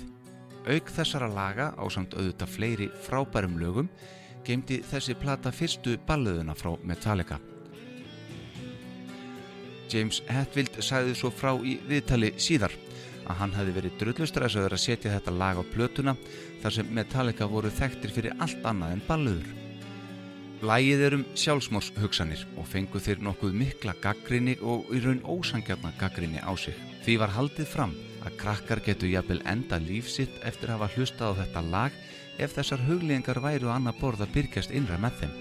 Auk þessara laga á samt auðvitað fleiri frábærum lögum geimdi þessi plata fyrstu balluðuna frá Metallica. James Hetfield sagði svo frá í viðtali síðar að hann hefði verið drullustræsaður að setja þetta lag á plötuna þar sem Metallica voru þekktir fyrir allt annað en balluður. Lægið er um sjálfsmórshugsanir og fengu þeir nokkuð mikla gaggrinni og í raun ósangjarna gaggrinni á sig. Því var haldið fram að krakkar getur jafnvel enda lífsitt eftir að hafa hlustað á þetta lag ef þessar huglíðingar væru annað borð að byrkjast innra með þeim.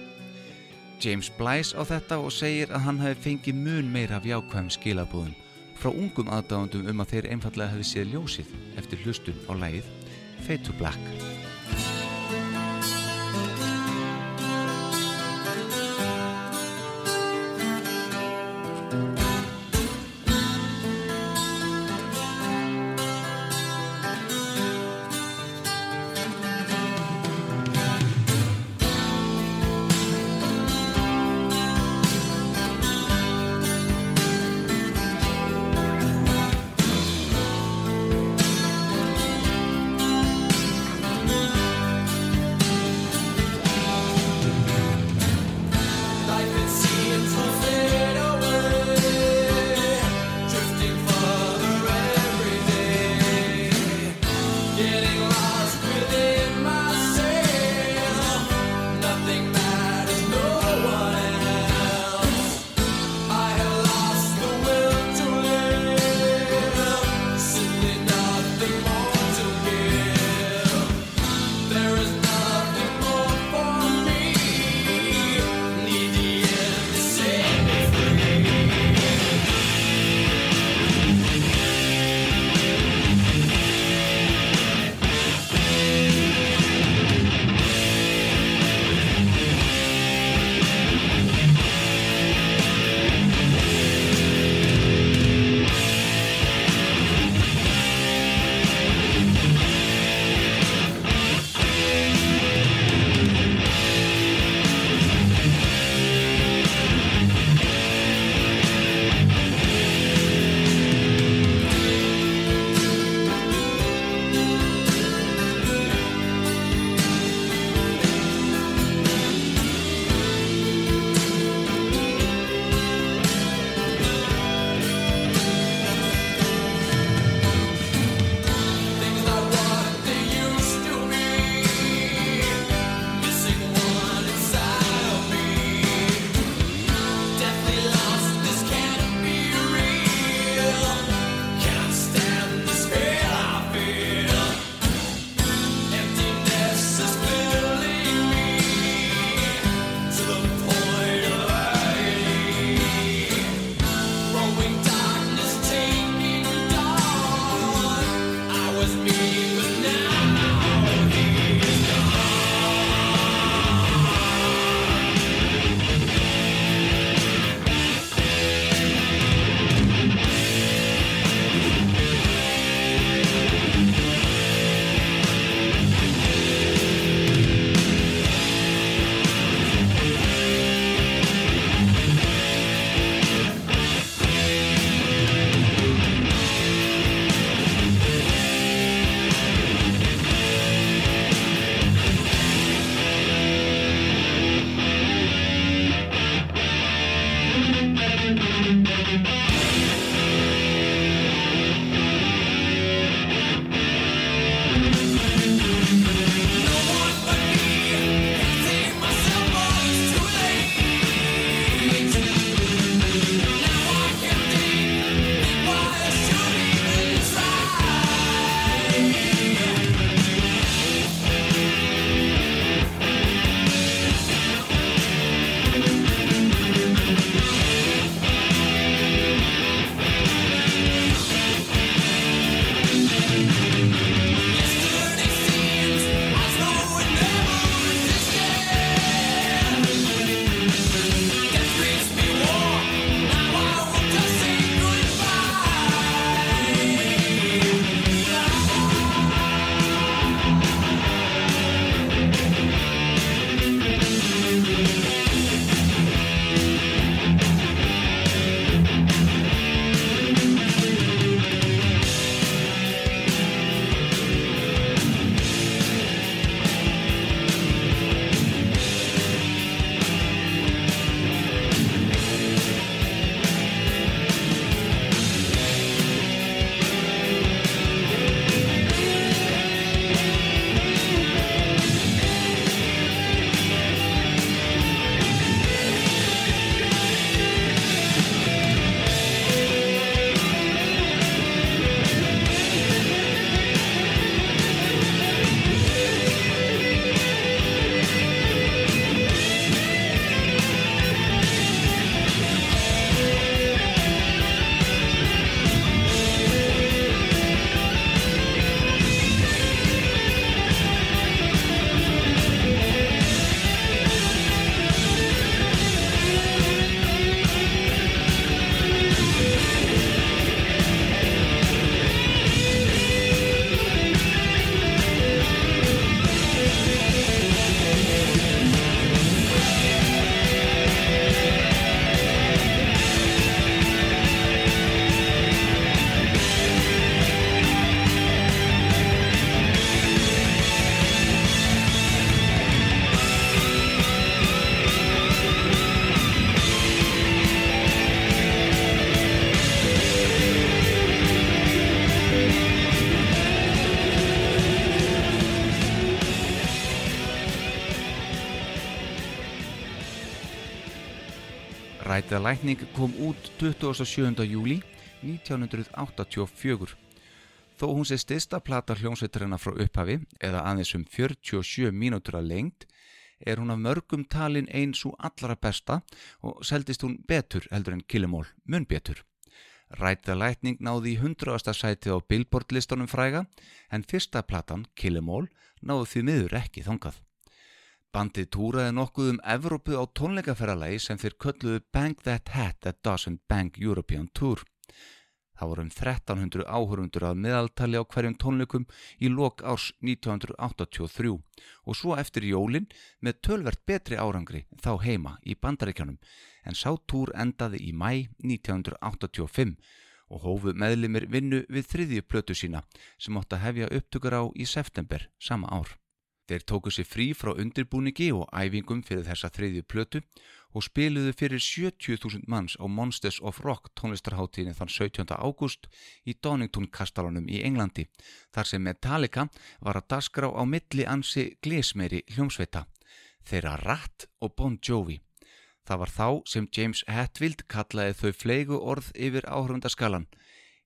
James blæs á þetta og segir að hann hefði fengið mun meira af jákvæðum skilabúðum frá ungum aðdáðundum um að þeir einfallega hefði séð ljósið eftir hlustun á lægið Fade to Black. Lækning kom út 27. júli 1984. Þó hún sé stista plata hljómsveiturina frá upphafi eða aðeins um 47 mínútur að lengt er hún af mörgum talin eins og allra besta og seldist hún betur heldur en Killimól, mun betur. Rætið lækning náði í 100. sætið á Billboard listunum fræga en fyrsta platan, Killimól, náði því miður ekki þongað. Bandið túraði nokkuð um Evrópu á tónleikaferralagi sem þeir kölluðu Bang That Hat That Doesn't Bang European Tour. Það voru um 1300 áhörundur að meðaltali á hverjum tónleikum í lok árs 1983 og svo eftir jólinn með tölvert betri árangri þá heima í bandaríkjanum en sá túr endaði í mæ 1985 og hófu meðlimir vinnu við þriðju plötu sína sem átt að hefja upptökur á í september sama ár. Þeir tóku sér frí frá undirbúningi og æfingum fyrir þessa þriðju plötu og spiluðu fyrir 70.000 manns á Monsters of Rock tónlistarháttíðin þann 17. ágúst í Donington kastalunum í Englandi þar sem Metallica var að dasgra á milli ansi glesmeiri hljómsveita, þeirra Ratt og Bon Jovi. Það var þá sem James Hetfield kallaði þau fleigu orð yfir áhrundaskalan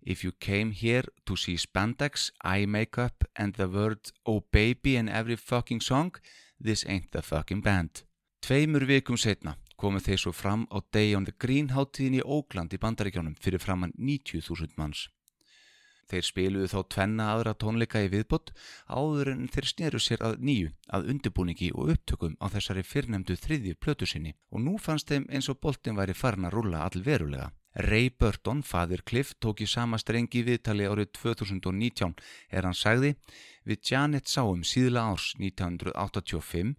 If you came here to see spandex, eye makeup and the word oh baby in every fucking song, this ain't the fucking band. Tveimur vikum setna komu þeir svo fram á Day on the Green háttíðin í Ógland í bandaríkjónum fyrir framann 90.000 manns. Þeir spiluðu þá tvenna aðra tónleika í viðbott áður en þeir sneru sér að nýju, að undirbúningi og upptökum á þessari fyrrnemdu þriðju plötu sinni og nú fannst þeim eins og boltin væri farin að rulla allverulega. Ray Burton, fadir Cliff, tók í sama strengi viðtali árið 2019 er hann sagði við Janet sáum síðla árs 1985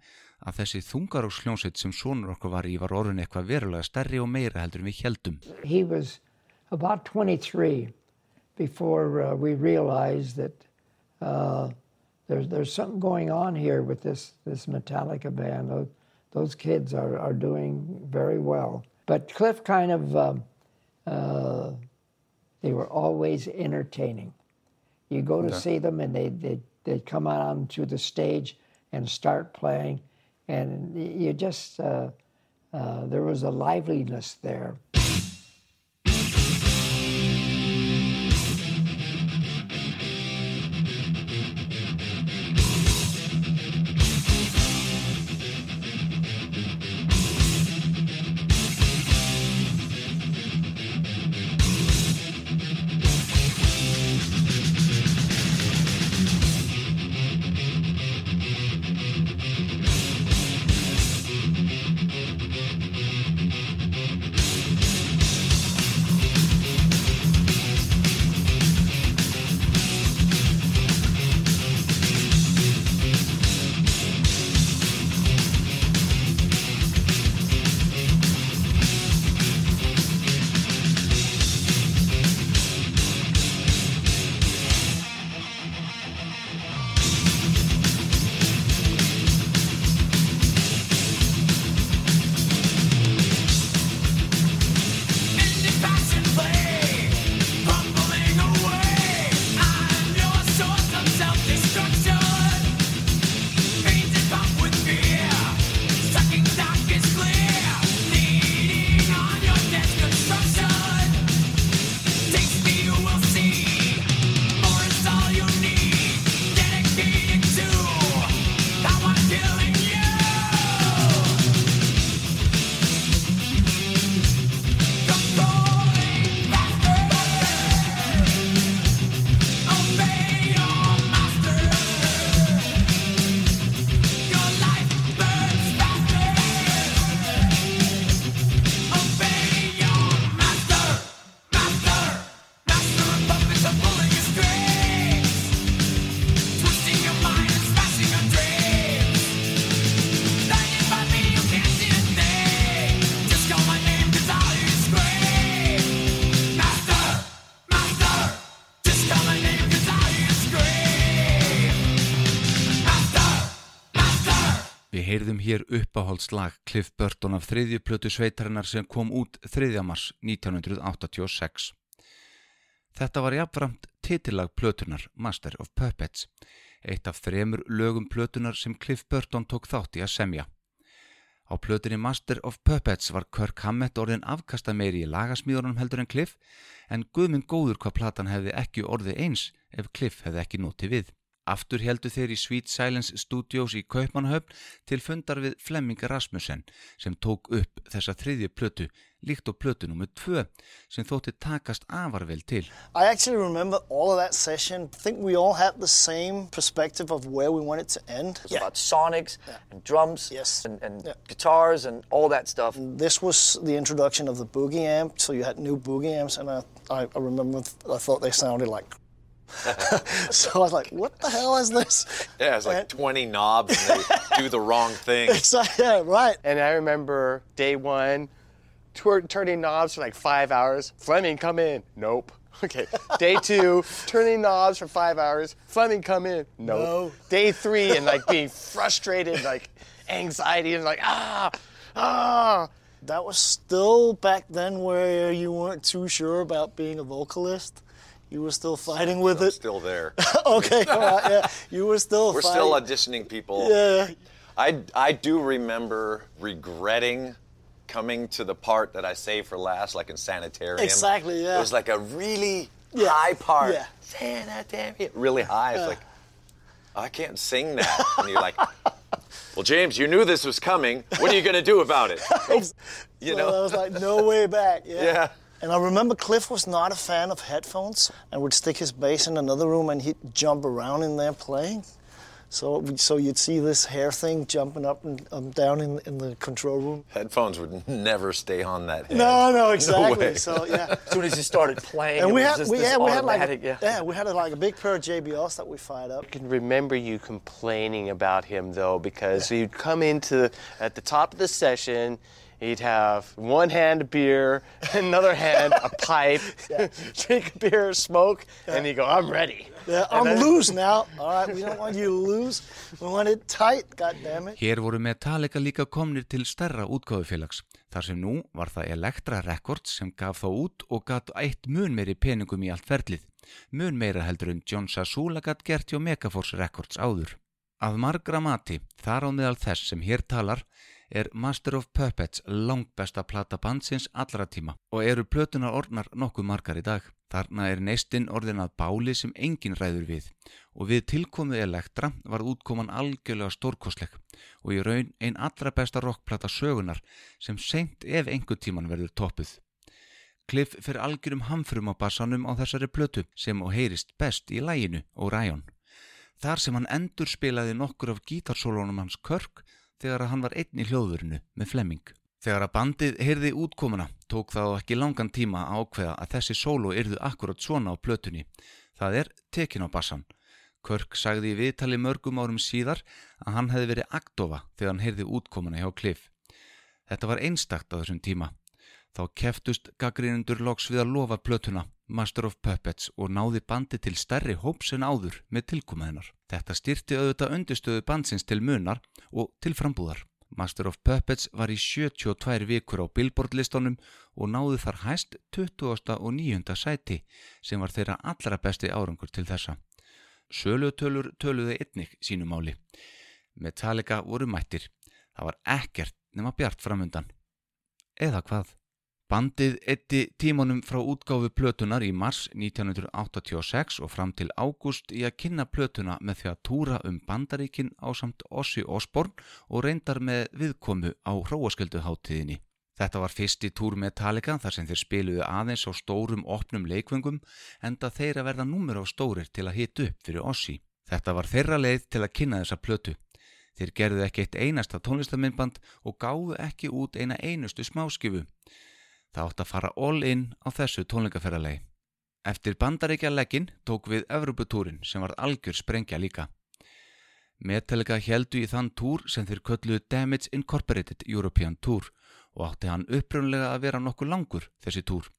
að þessi þungaróks hljómsveit sem sonur okkur var í var orðin eitthvað verulega stærri og meira heldur en við heldum. He was about 23 before uh, we realized that uh, there's, there's something going on here with this, this Metallica band. Those kids are, are doing very well. But Cliff kind of... Um, Uh, they were always entertaining. You go to see them, and they they they come out onto the stage and start playing, and you just uh, uh, there was a liveliness there. Hér uppáhaldslag Cliff Burton af þriðju plötu sveitarinnar sem kom út 3. mars 1986. Þetta var jafnframt titillag plötunar Master of Puppets, eitt af þremur lögum plötunar sem Cliff Burton tók þátt í að semja. Á plötunni Master of Puppets var Kirk Hammett orðin afkasta meiri í lagasmíðunum heldur en Cliff en guðminn góður hvað platan hefði ekki orðið eins ef Cliff hefði ekki notið við. Aftur heldu þeir í Sweet Silence Studios í Kaupmannahöfn til fundar við Flemming Rasmussen sem tók upp þessa þriðju plötu líkt á plötu nummið tvö sem þótti takast afar vel til. I actually remember all of that session. I think we all had the same perspective of where we wanted to end. It's about sonics and drums Yes. and, and Yeah. guitars and all that stuff. This was the introduction of the boogie amp, so you had new boogie amps, and I, I, I remember th- I thought they sounded like. so I was like, "What the hell is this?" Yeah, it's like 20 knobs and they do the wrong thing. It's like, yeah, right. And I remember day one, tur- turning knobs for like five hours. Fleming, come in. Nope. Okay. Day two, turning knobs for five hours. Fleming, come in. Nope. No. Day three, and like being frustrated, like anxiety, and like ah, ah. That was still back then where you weren't too sure about being a vocalist. You were still fighting with I'm it. still there. okay, right, yeah. You were still We're fighting. still auditioning people. Yeah. I, I do remember regretting coming to the part that I saved for last, like in Sanitarium. Exactly, yeah. It was like a really Yeah. high part. Yeah. Sanitarium. Really high. It's like, oh, I can't sing that. And you're like, well, James, you knew this was coming. What are you going to do about it? You so know? I was like, no way back. Yeah. Yeah. And I remember Cliff was not a fan of headphones and would stick his bass in another room and he'd jump around in there playing. So, so you'd see this hair thing jumping up and um, down in, in the control room. Headphones would never stay on that head. No, no, exactly. way. so yeah. As soon as you started playing, And it we was had, just we, this yeah, we had like, automatic, a, yeah. we had a, like a big pair of JBLs that we fired up. I can remember you complaining about him though, because you'd come into at the top of the session. He'd have one hand a beer, another hand a pipe, drink a beer, smoke, and he'd go, "I'm ready." Yeah, I'm loose now. All right, we don't want you to lose. We want it tight, God damn it. Hér voru Metallica líka komnir til stærra útgáðufélags, þar sem nú var það Elektra Records sem gaf þá út og gatt eitt mun meiri peningum í allt ferlið, mun meira heldur en John Sasula gatt gert hjá Megaforce Records áður. Að margra mati, þar á meðal þess sem hér talar, er Master of Puppets langt besta plata bandsins allra tíma og eru plötunar orðnar nokkuð margar í dag. Þarna er neistinn orðin að báli sem engin ræður við og við tilkomið Elektra var útkoman algjörlega stórkosleg og í raun einn allra besta rockplata sögunar sem seint ef einhver tíman verður toppuð. Cliff fyrir algjörum hamfrum á bassanum á þessari plötu sem og heyrist best í læginu Orion. Þar sem hann endur spilaði nokkur af gítarsólónum hans Körk þegar að hann var einn í hljóðurinu með Flemming. Þegar að bandið heyrði útkomuna tók þá ekki langan tíma að ákveða að þessi sóló yrðu akkurat svona á plötunni. Það er tekin á bassan. Körk sagði í viðtali mörgum árum síðar að hann hefði verið aktofa þegar hann heyrði útkomuna hjá Cliff. Þetta var einstakt á þessum tíma. Þá keftust gaggrínundur loks við að lofa plötuna Master of Puppets og náði bandi til stærri hóps en áður með tilkomaðinnar. Þetta styrti auðvitað undirstöðu bandsins til munar og til frambúðar. Master of Puppets var í 72 vikur á Billboard-listunum og náði þar hæst 20. og 9. sæti sem var þeirra allra besti árangur til þessa. Sölutölur töluði einnig sínu máli. Metallica voru mættir. Það var ekkert nema bjart framundan. Eða hvað? Bandið eitti tímanum frá útgáfu plötunar í mars 1986 og fram til ágúst í að kynna plötuna með því að túra um bandaríkin á samt Ossi Osborn og reyndar með viðkomu á hróaskölduháttíðinni. Þetta var fyrsti túr Metallica þar sem þeir spiluðu aðeins á stórum opnum leikvöngum enda þeir að verða númur á stórir til að hitu upp fyrir Ossi. Þetta var þeirra leið til að kynna þessa plötu. Þeir gerðu ekki eitt einasta tónlistamindband og gáðu ekki út eina einustu smáskifu. Það átt að fara all in á þessu tónleikaferralegi. Eftir bandaríkja leggin tók við Evropatúrin sem var algjör sprengja líka. Metallica heldu í þann túr sem þeir kölluðu Damage Incorporated European Tour og átti hann upprunlega að vera nokkuð langur þessi túr.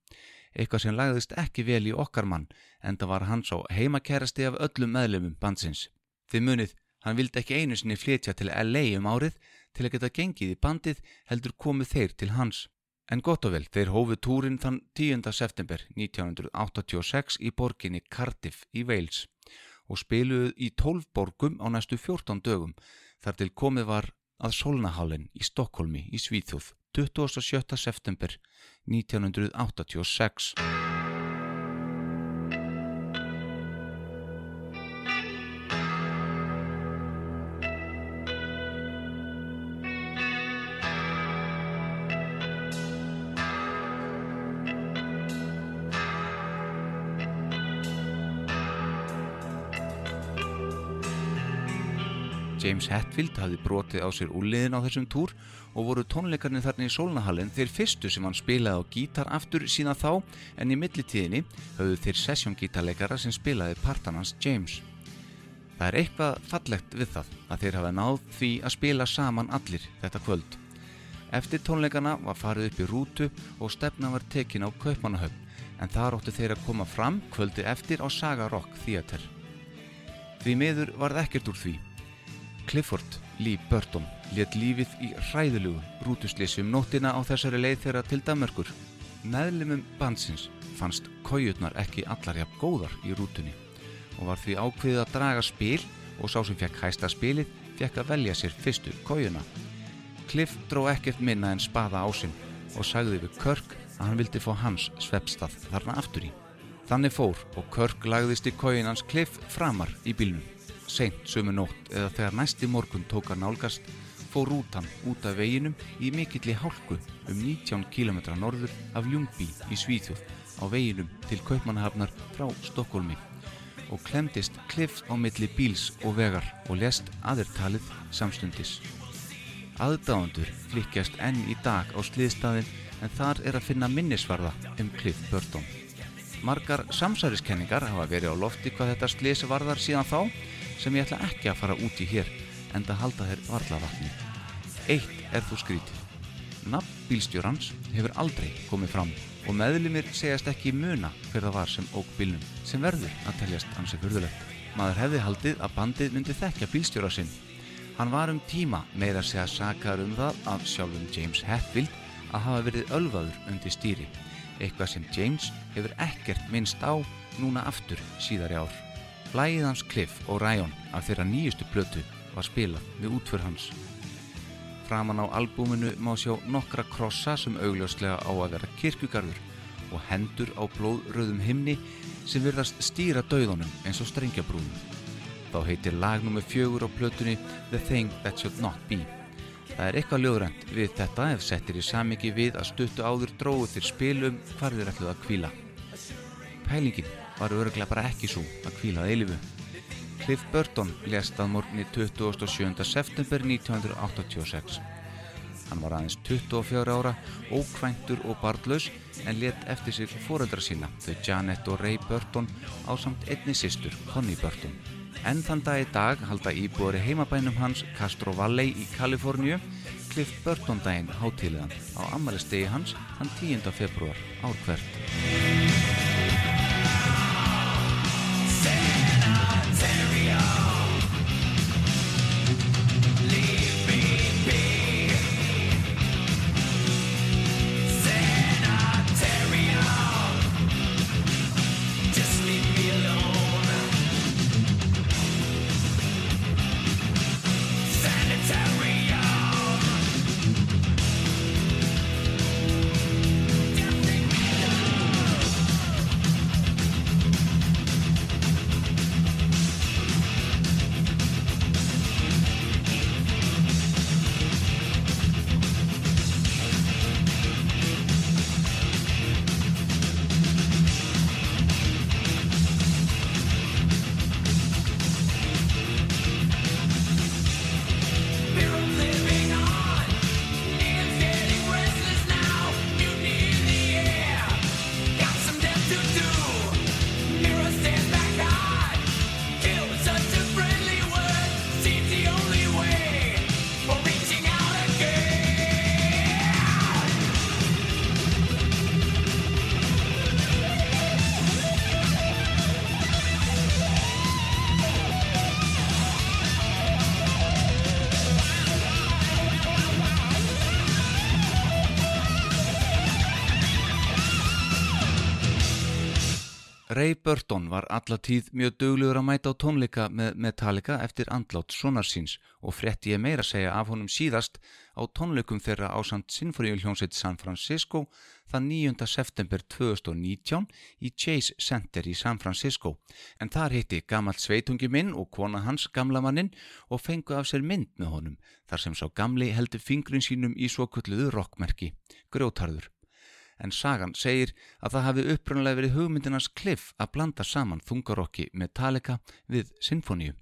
Eitthvað sem lagðist ekki vel í okkar mann en það var hans á heimakærasti af öllum meðlumum bandsins. Þið munið, hann vildi ekki einu sinni flytja til LA um árið til að geta gengið í bandið heldur komið þeir til hans. En gott og vel, þeir hófu túrin þann 10. september 1986 í borginni Cardiff í Wales og spiluðu í 12 borgum á næstu 14 dögum þar til komið var að Solnahallen í Stokkólmi í Svíþjóð 27. september 1986. James Hetfield hafði brotið á sér úliðin á þessum túr og voru tónleikarnir þarna í Solnahallin þeir fyrstu sem hann spilaði á gítar aftur sína þá en í millitíðinni höfðu þeir sessjóngítarleikara sem spilaði partanans James. Það er eitthvað fallegt við það að þeir hafa náð því að spila saman allir þetta kvöld. Eftir tónleikana var farið upp í rútu og stefna var tekin á Kaupmannahöfn en þar óttu þeir að koma fram kvöldi eftir á Saga Rock Theater. Því miður varð ekkert úr því Clifford Lee Burton let lífið í hræðulugu rútuslísi um nóttina á þessari leið þeirra til Danmörkur. Meðlimum bansins fannst kójutnar ekki allar jafn góðar í rútunni og var því ákveðið að draga spil og sá sem fekk hæsta spilið fekk að velja sér fyrstu kójuna. Cliff dró ekkert minna en spaða ásinn og sagði við Körk að hann vildi fá hans sveppstað þarna aftur í. Þannig fór og Körk lagðist í kójunans Cliff framar í bílnum seint sömu nótt eða þegar næsti morgun tók að nálgast fór rútan út af veginum í mikilli hálku um 19 km norður af Ljungby í Svíþjóð á veginum til Kaupmannahafnar frá Stokkólmi og klemdist klift á milli bíls og vegar og lest aðertalið samstundis. Aðdáðandur flikkjast enn í dag á sliðstafinn en þar er að finna minnisvarða um Cliff Burton. Margar samsæriskenningar hafa verið á lofti hvað þetta sliðs varðar síðan þá sem ég ætla ekki að fara út í hér en það halda þér varla vatni. Eitt er þú skrítið. Nafn bílstjórans hefur aldrei komið fram og meðlumir segjast ekki muna hver það var sem óg bílnum sem verður að teljast hansi fyrðulegt. Maður hefði haldið að bandið myndi þekkja bílstjóra sinn. Hann var um tíma meira segja sakar um það af sjálfum James Hetfield að hafa verið ölvaður undir stýri, eitthvað sem James hefur ekkert minnst á núna aftur síðar í ár. Lægið hans Cliff og Ryan af þeirra nýjustu plötu var spilað við útför hans. Framan á albúminu má sjá nokkra krossa sem augljóslega á að vera kirkugarður og hendur á blóðröðum himni sem virðast stýra dauðunum eins og strengjabrúnum. Þá heitir lagnum með fjögur á plötunni The Thing That Should Not Be. Það er eitthvað ljóðrænt við þetta ef settir í samiki við að stuttu áður dróðu þér spilum hvar þér ætluð að kvíla. Pælingin var örglega bara ekki svo að kvílað eilifu. Cliff Burton lést að morgunni 27. september 1986. Hann var aðeins 24 ára, ókvæntur og barndlaus en let eftir sig fóreldra sína, þau Janet og Ray Burton á samt einni sýstur, Connie Burton. En þann dag í dag halda íbúari heimabænum hans Castro Valley í Kaliforníu Cliff Burton daginn hátíliðan á amalistegi hans hann 10. februar ár hvert. Ray Burton var allatíð mjög dugluður að mæta á tónleika með Metallica eftir andlátt sonarsins og frétti ég meira segja af honum síðast á tónleikum þeirra á samt Sinfoníuljónsett San Francisco þann 9. september 2019 í Chase Center í San Francisco en þar hitti gamalt sveitungi minn og kona hans gamla mannin og fengu af sér mynd með honum þar sem sá gamli heldur fingrin sínum í svo kulluðu rockmerki, grjótarður en sagan segir að það hafi upprannlega verið hugmyndinans kliff að blanda saman þungarokki Metallica við sinfoníu,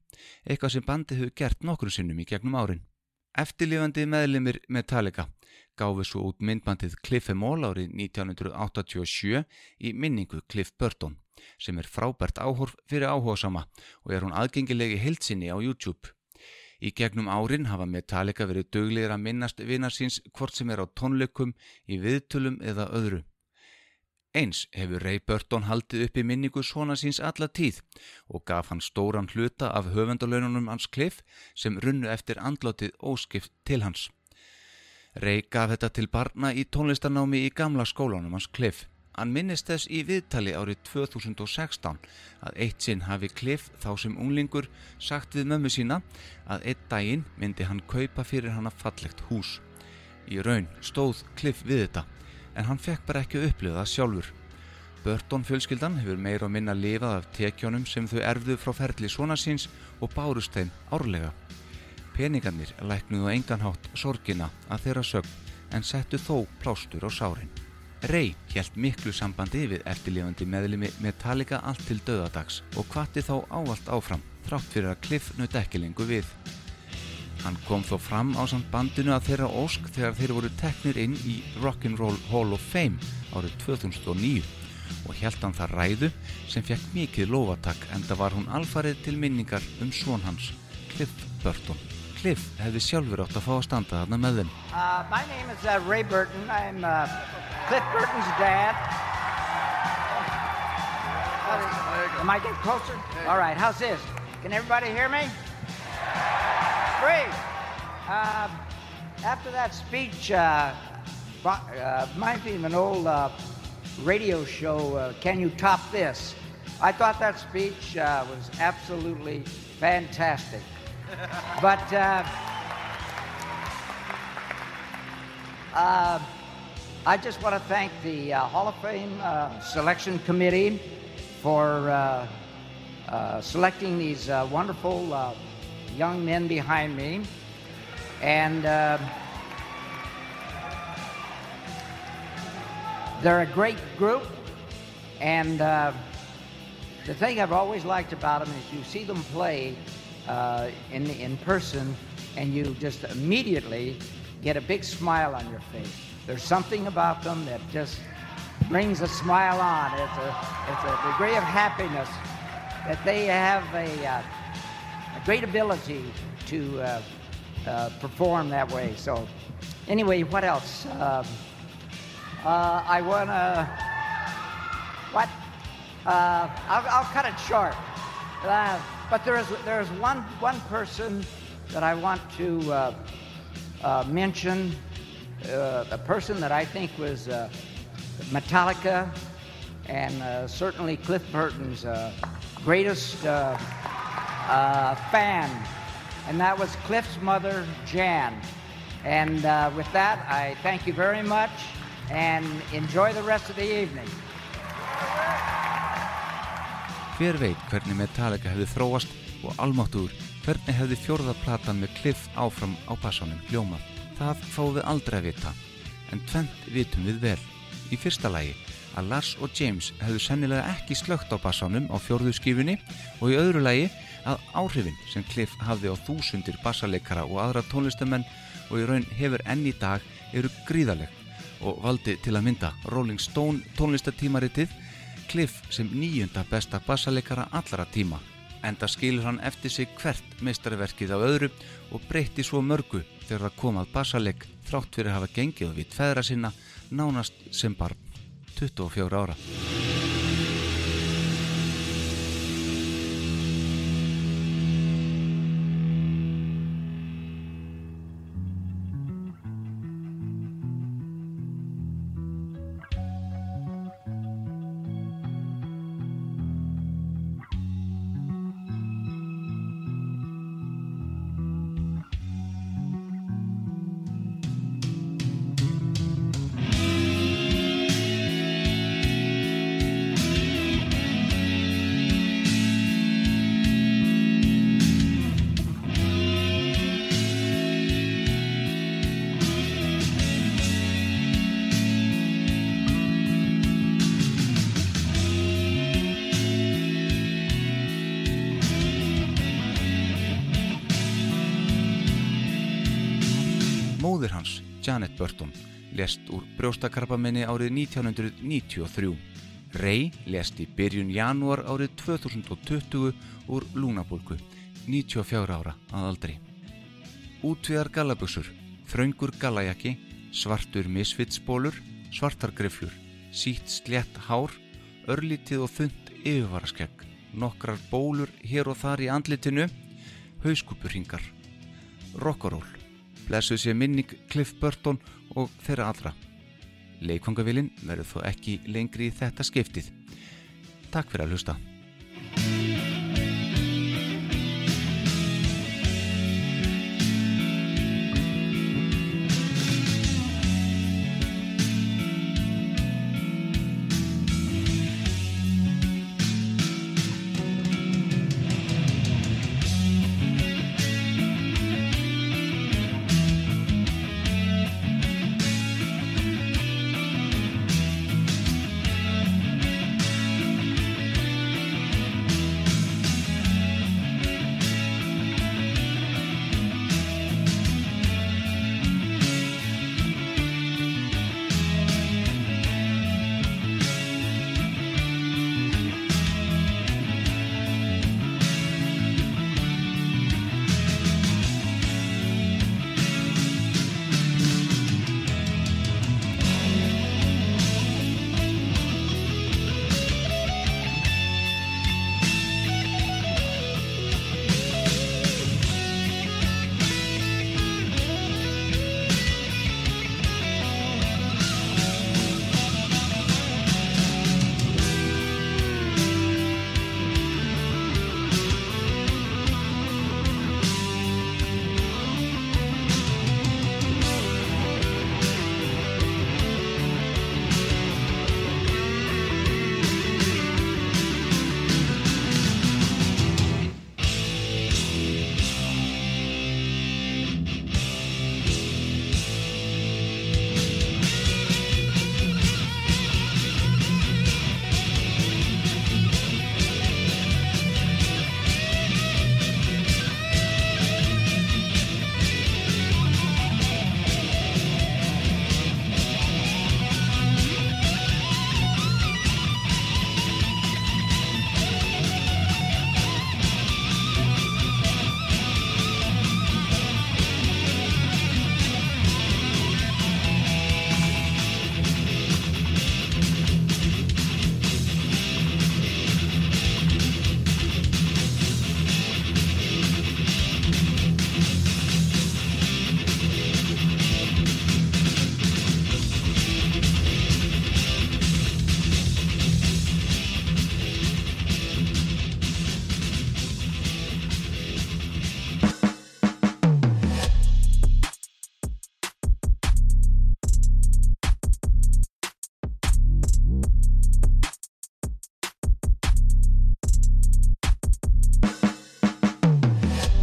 eitthvað sem bandi hefur gert nokkru sinnum í gegnum árin. Eftirlifandi meðlimir Metallica gáfi svo út myndbandið Cliff Emol árið 1987 í minningu Cliff Burton sem er frábært áhorf fyrir áhuga sama og er hún aðgengilegi heilsinni á YouTube. Í gegnum árin hafa Metallica verið döglegir að minnast vinnarsins hvort sem er á tónleikum, í viðtölum eða öðru. Eins hefur Ray Burton haldið upp í minningu svona síns alla tíð og gaf hann stóran hluta af höfendalönunum hans Cliff sem runnu eftir andlátið óskipt til hans. Ray gaf þetta til barna í tónlistarnámi í gamla skólanum hans Cliff. Hann minnist þess í viðtali árið 2016 að eitt sinn hafi Cliff þá sem unglingur sagt við mömmu sína að eitt daginn myndi hann kaupa fyrir hann að fallegt hús. Í raun stóð Cliff við þetta en hann fekk bara ekki það sjálfur. Burton fjölskyldan hefur meira og minna lifað af tekjónum sem þau erfðu frá ferli svona síns og bárust þeim árlega. Peningarnir læknuðu enganhátt sorgina að þeirra sögn en settu þó plástur á sárin. Ray hjælt miklu sambandi við eftirlifandi meðlimi Metallica allt til döðadags og kvatti þá ávalt áfram þrátt fyrir að Cliff naut ekki lengur við. Hann kom þó fram á samt bandinu að þeirra ósk þegar þeir voru teknir inn í Rock'n'Roll Hall of Fame árið 2009 og hjælt hann það ræðu sem fekk mikið lofatak en það var hún alfarið til minningar um svon hans, Cliff Burton. Cliff hefði sjálfur átt að fá að standa þarna með þeim. Uh, my name is uh, Ray Burton. I'm uh, Cliff Burton's dad. Am I getting closer? All right, how's this? Can everybody hear me? Great. Uh, after that speech, uh, uh, reminds me of an old uh, radio show, uh, Can You Top This? I thought that speech uh, was absolutely fantastic. but uh, uh, I just want to thank the uh, Hall of Fame uh, Selection Committee for uh, uh, selecting these wonderful young men behind me. And they're a great group. And the thing I've always liked about them is you see them play uh, in, in person and you just immediately get a big smile on your face. There's something about them that just brings a smile on. It's a, it's a degree of happiness that they have a, uh, a great ability to uh, uh, perform that way. So, anyway, what else? Um, uh, I want to. What? Uh, I'll, I'll cut it short. But there is, there is one, one person that I want to uh, uh, mention, uh, a person that I think was uh, Metallica and uh, certainly Cliff Burton's uh, greatest fan, and that was Cliff's mother, Jan. And with that, I thank you very much and enjoy the rest of the evening. Hver veit hvernig Metallica hefði þróast og almáttuður hvernig hefði fjórða platan með Cliff áfram á bassanum hljómað. Það fáum við aldrei að vita, en tvent vitum við vel. Í fyrsta lagi að Lars og James hefðu sennilega ekki slögt á bassanum á fjórðu skifunni og í öðru lagi að áhrifin sem Cliff hafði á þúsundir bassaleikara og aðra tónlistamenn og í raun hefur enn í dag eru gríðaleg og valdi til að mynda Rolling Stone tónlistatímaritið Cliff sem nýjunda besta bassaleikara allara tíma. Enda skilur hann eftir sig hvert meistarverkið á öðru og breytti svo mörgu þegar það kom að bassaleik þrátt fyrir að hafa gengið við tveðra sinna nánast sem barn 24 ára. Lest úr brjóstakarpamenni árið 1993. Ray lest í byrjun janúar árið 2020 úr lúnabólku, 94 ára að aldri. Útviðar gallaböksur, þraungur gallajakki, svartur misvitsbólur, svartar griflur, sítt slétt hár, örlítið og þund yfirvaraskegg, nokkrar bólur hér og þar í andlitinu, hauskúpurringar, rockaról, blessuð sé minning Cliff Burton og þeirra allra. Leikvangavilin verður þó ekki lengri í þetta skiptið. Takk fyrir að hlusta.